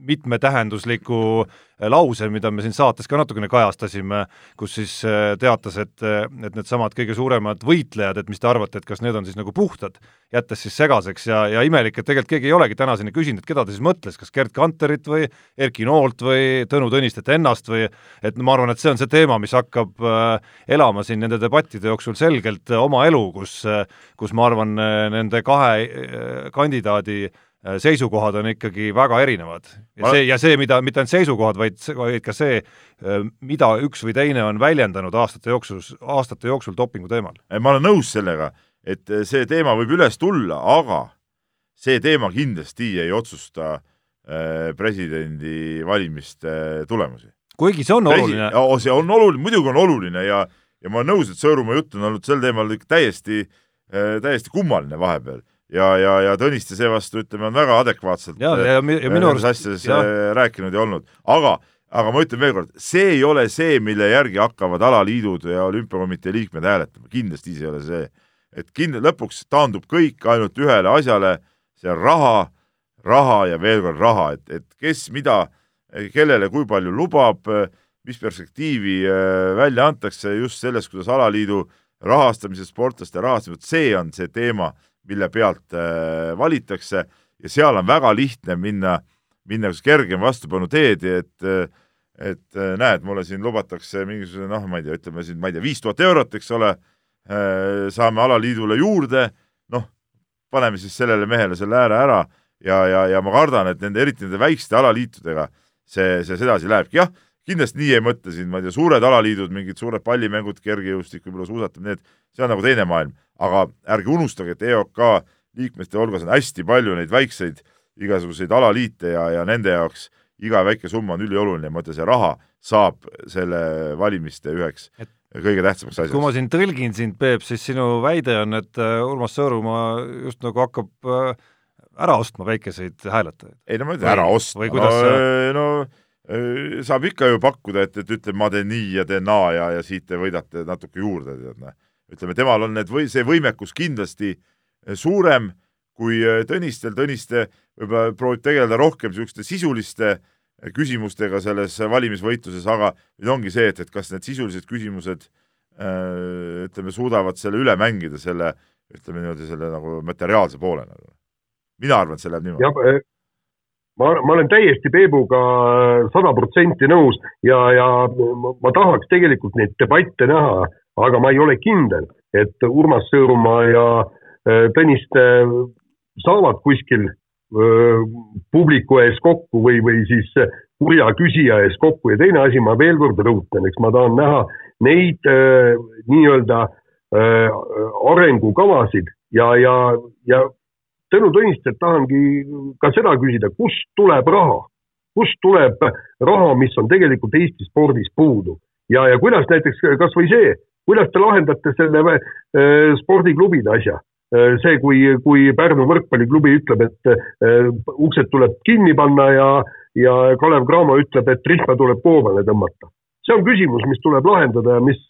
mitmetähendusliku lause, mida me siin saates ka natukene kajastasime, kus siis äh, teatas, et, äh, et needsamad kõige suuremad võitlejad, et mis te arvate, et kas need on siis nagu puhtad, jättes siis segaseks ja, ja imelik, et tegelikult keegi ei olegi tänaseni küsinud, et keda ta siis mõtles, kas Gerd Kanterit või Erki Noolt või Tõnu Tõnistet ennast või et ma arvan, et see on see teema, mis hakkab äh, elama siin nende debattide jooksul selgelt oma elu, kus, kus ma arvan, nende kahe kandidaadi Äh, seisukohad on ikkagi väga erinevad. ja see, ja see, mida, mitte ainult seisukohad, vaid, vaid ka see, äh, mida üks või teine on väljendanud aastate jooksul, aastate jooksul dopingu teemal. ma olen nõus sellega, et äh, see teema võib üles tulla, aga see teema kindlasti ei otsusta presidendivalimiste tulemusi. kuigi see on Presi oluline. see on oluline, muidugi on oluline ja, ja ma olen nõus, et Sõõrumaa jutt on olnud sel teemal täiesti, täiesti kummaline vahepeal ja, ja, ja Tõniste seevastu, ütleme, on väga adekvaatselt ja, ja, ja äh, minu arust asjades ja. Äh, rääkinud ja olnud, aga aga ma ütlen veel kord, see ei ole see, mille järgi hakkavad alaliidud ja olümpiakomitee liikmed hääletama, kindlasti see ei ole see. et kind-, lõpuks taandub kõik ainult ühele asjale, see on raha, raha ja veel kord raha, et, et kes mida, kellele kui palju lubab, mis perspektiivi äh, välja antakse just selles, kuidas alaliidu rahastamise, sportlaste rahastamine, see on see teema mille pealt äh, valitakse. Ja seal on väga lihtne minna, minna kas kergem vastupanu teed, et et äh, näed, mulle siin lubatakse mingisugune noh, ma ei tea, ütleme siin, ma ei tea, viis tuhat eurot, eks ole, äh, saame alaliidule juurde, noh, paneme siis sellele mehele selle ääre ära ja, ja, ja ma kardan, et nende, eriti nende väikeste alaliitudega see, see sedasi lähebki, jah, kindlasti nii ei mõtle siin, ma ei tea, suured alaliidud, mingid suured pallimängud, kergejõustik, võib-olla suusatamine, need, see on nagu teine maailm aga ärge unustage, et EOK liikmete hulgas on hästi palju neid väikseid igasuguseid alaliite ja, ja nende jaoks iga väike summa on ülioluline, ma ütlen, see raha saab selle valimiste üheks et kõige tähtsamaks asjaks. kui ma siin tõlgin sind, Peep, siis sinu väide on, et äh, Urmas Sõõrumaa just nagu hakkab äh, ära ostma väikeseid hääletajaid. ei no ma ütlen ära ostma, no, see... no saab ikka ju pakkuda, et, et ütleme, ma teen nii ja teen naa ja, ja siit te võidate natuke juurde, tead noh ütleme, temal on need või see võimekus kindlasti eh, suurem kui eh, Tõnistel, Tõniste võib-olla proovib tegeleda rohkem niisuguste sisuliste eh, küsimustega selles valimisvõitluses, aga nüüd ongi see, et, et kas need sisulised küsimused ütleme, suudavad selle üle mängida, selle ütleme niimoodi, selle nagu materiaalse poole nagu. mina arvan, et see läheb niimoodi. ma, ma olen täiesti Peebuga sada protsenti nõus ja, ja ma, tahaks tegelikult neid debatte näha aga ma ei ole kindel, et Urmas Sõõrumaa ja äh, Tõniste saavad kuskil äh, publiku ees kokku või, või siis kurja küsija ees kokku. Ja teine asi, ma veel kord rõhutan, eks ma tahan näha neid äh, nii-öelda arengukavasid ja, ja, ja Tõnu Tõnistelt tahangi ka seda küsida, kust tuleb raha, kust tuleb raha, mis on tegelikult Eesti spordis puudu? Ja, ja kuidas näiteks kasvõi see, kuidas te lahendate selle äh, spordiklubide asja? Äh, see, kui, kui Pärnu võrkpalliklubi ütleb, et äh, uksed tuleb kinni panna ja, ja Kalev Cramo ütleb, et rihma tuleb koomale tõmmata see on küsimus, mis tuleb lahendada ja mis,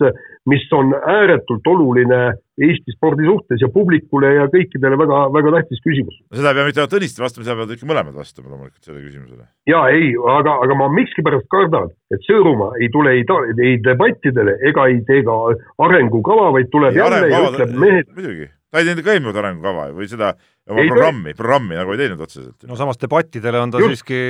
mis on ääretult oluline Eesti spordi suhtes ja publikule ja kõikidele väga, väga tähtis küsimus. seda ei pea mitte ainult Tõniste vastama, seda peavad ikka mõlemad vastama loomulikult sellele küsimusele. ja ei, aga, aga ma miskipärast kardan, et Sõõrumaa ei tule ei, ei debattidele ega ei tee ka arengukava, vaid tuleb ei, jälle ja ütleb mehed. muidugi, ta ei teinud ka eelmine kord arengukava või seda oma ei, programmi, programmi nagu ei teinud otseselt. no samas debattidele on ta Just. siiski,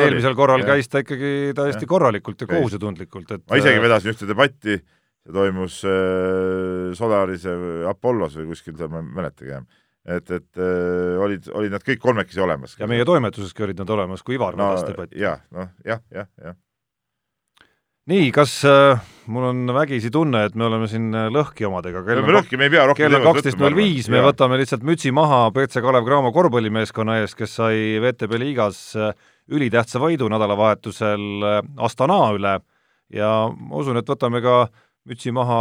eelmisel korral ja. käis ta ikkagi täiesti ja. korralikult ja kohusetundlikult, et ma isegi äh, vedasin ühte debatti, see toimus äh, Solaris või Apollos või kuskil seal, ma ei mäletagi enam, et, et äh, olid, olid nad kõik kolmekesi olemas. ja meie toimetuseski olid nad olemas, kui Ivar no, vedas debatti. jah, noh, jah, jah, jah. Nii, kas äh, mul on vägisi tunne, et me oleme siin äh, lõhki omadega? me oleme lõhki, me ei pea rohkem kell on kaksteist null viis, me võtame lihtsalt mütsi maha BC Kalev Cramo korvpallimeeskonna ees, kes sai VTB liigas äh, ülitähtsa võidu nädalavahetusel äh, Astana üle. Ja ma usun, et võtame ka mütsi maha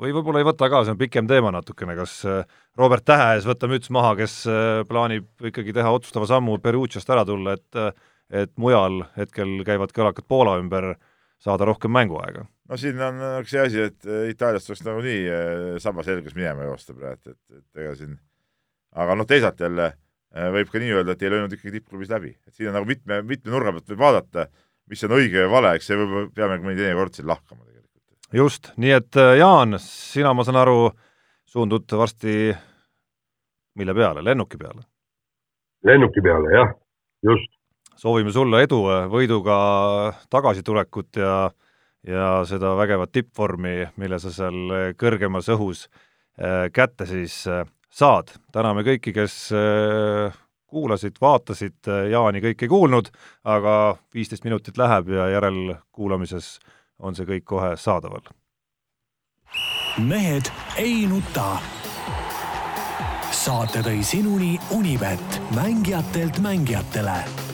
või võib-olla ei võta ka, see on pikem teema natukene, kas äh, Robert Tähe ees võtta müts maha, kes äh, plaanib ikkagi teha otsustava sammu Perugiast ära tulla, et äh, et mujal hetkel käivad kõlakad Poola ümber, saada rohkem mänguaega? no siin on see asi, et Itaaliast tuleks nagunii saba selges minema joosta praegu, et, et ega siin aga noh, teisalt jälle võib ka nii öelda, et ei löönud ikkagi tippklubis läbi, et siin on nagu mitme, mitme nurga pealt võib vaadata, mis on õige ja vale, eks see võib, peame mõni teinekord siin lahkama just, nii et äh, Jaan, sina, ma saan aru, suundud varsti mille peale, lennuki peale? lennuki peale, jah, just. Soovime sulle edu, äh, võiduga tagasitulekut ja ja seda vägevat tippvormi, mille sa seal äh, kõrgemas õhus kätte siis saad. täname kõiki, kes kuulasid, vaatasid, Jaani kõik ei kuulnud, aga viisteist minutit läheb ja järelkuulamises on see kõik kohe saadaval. mehed ei nuta. saate tõi sinuni Unibet, mängijatelt mängijatele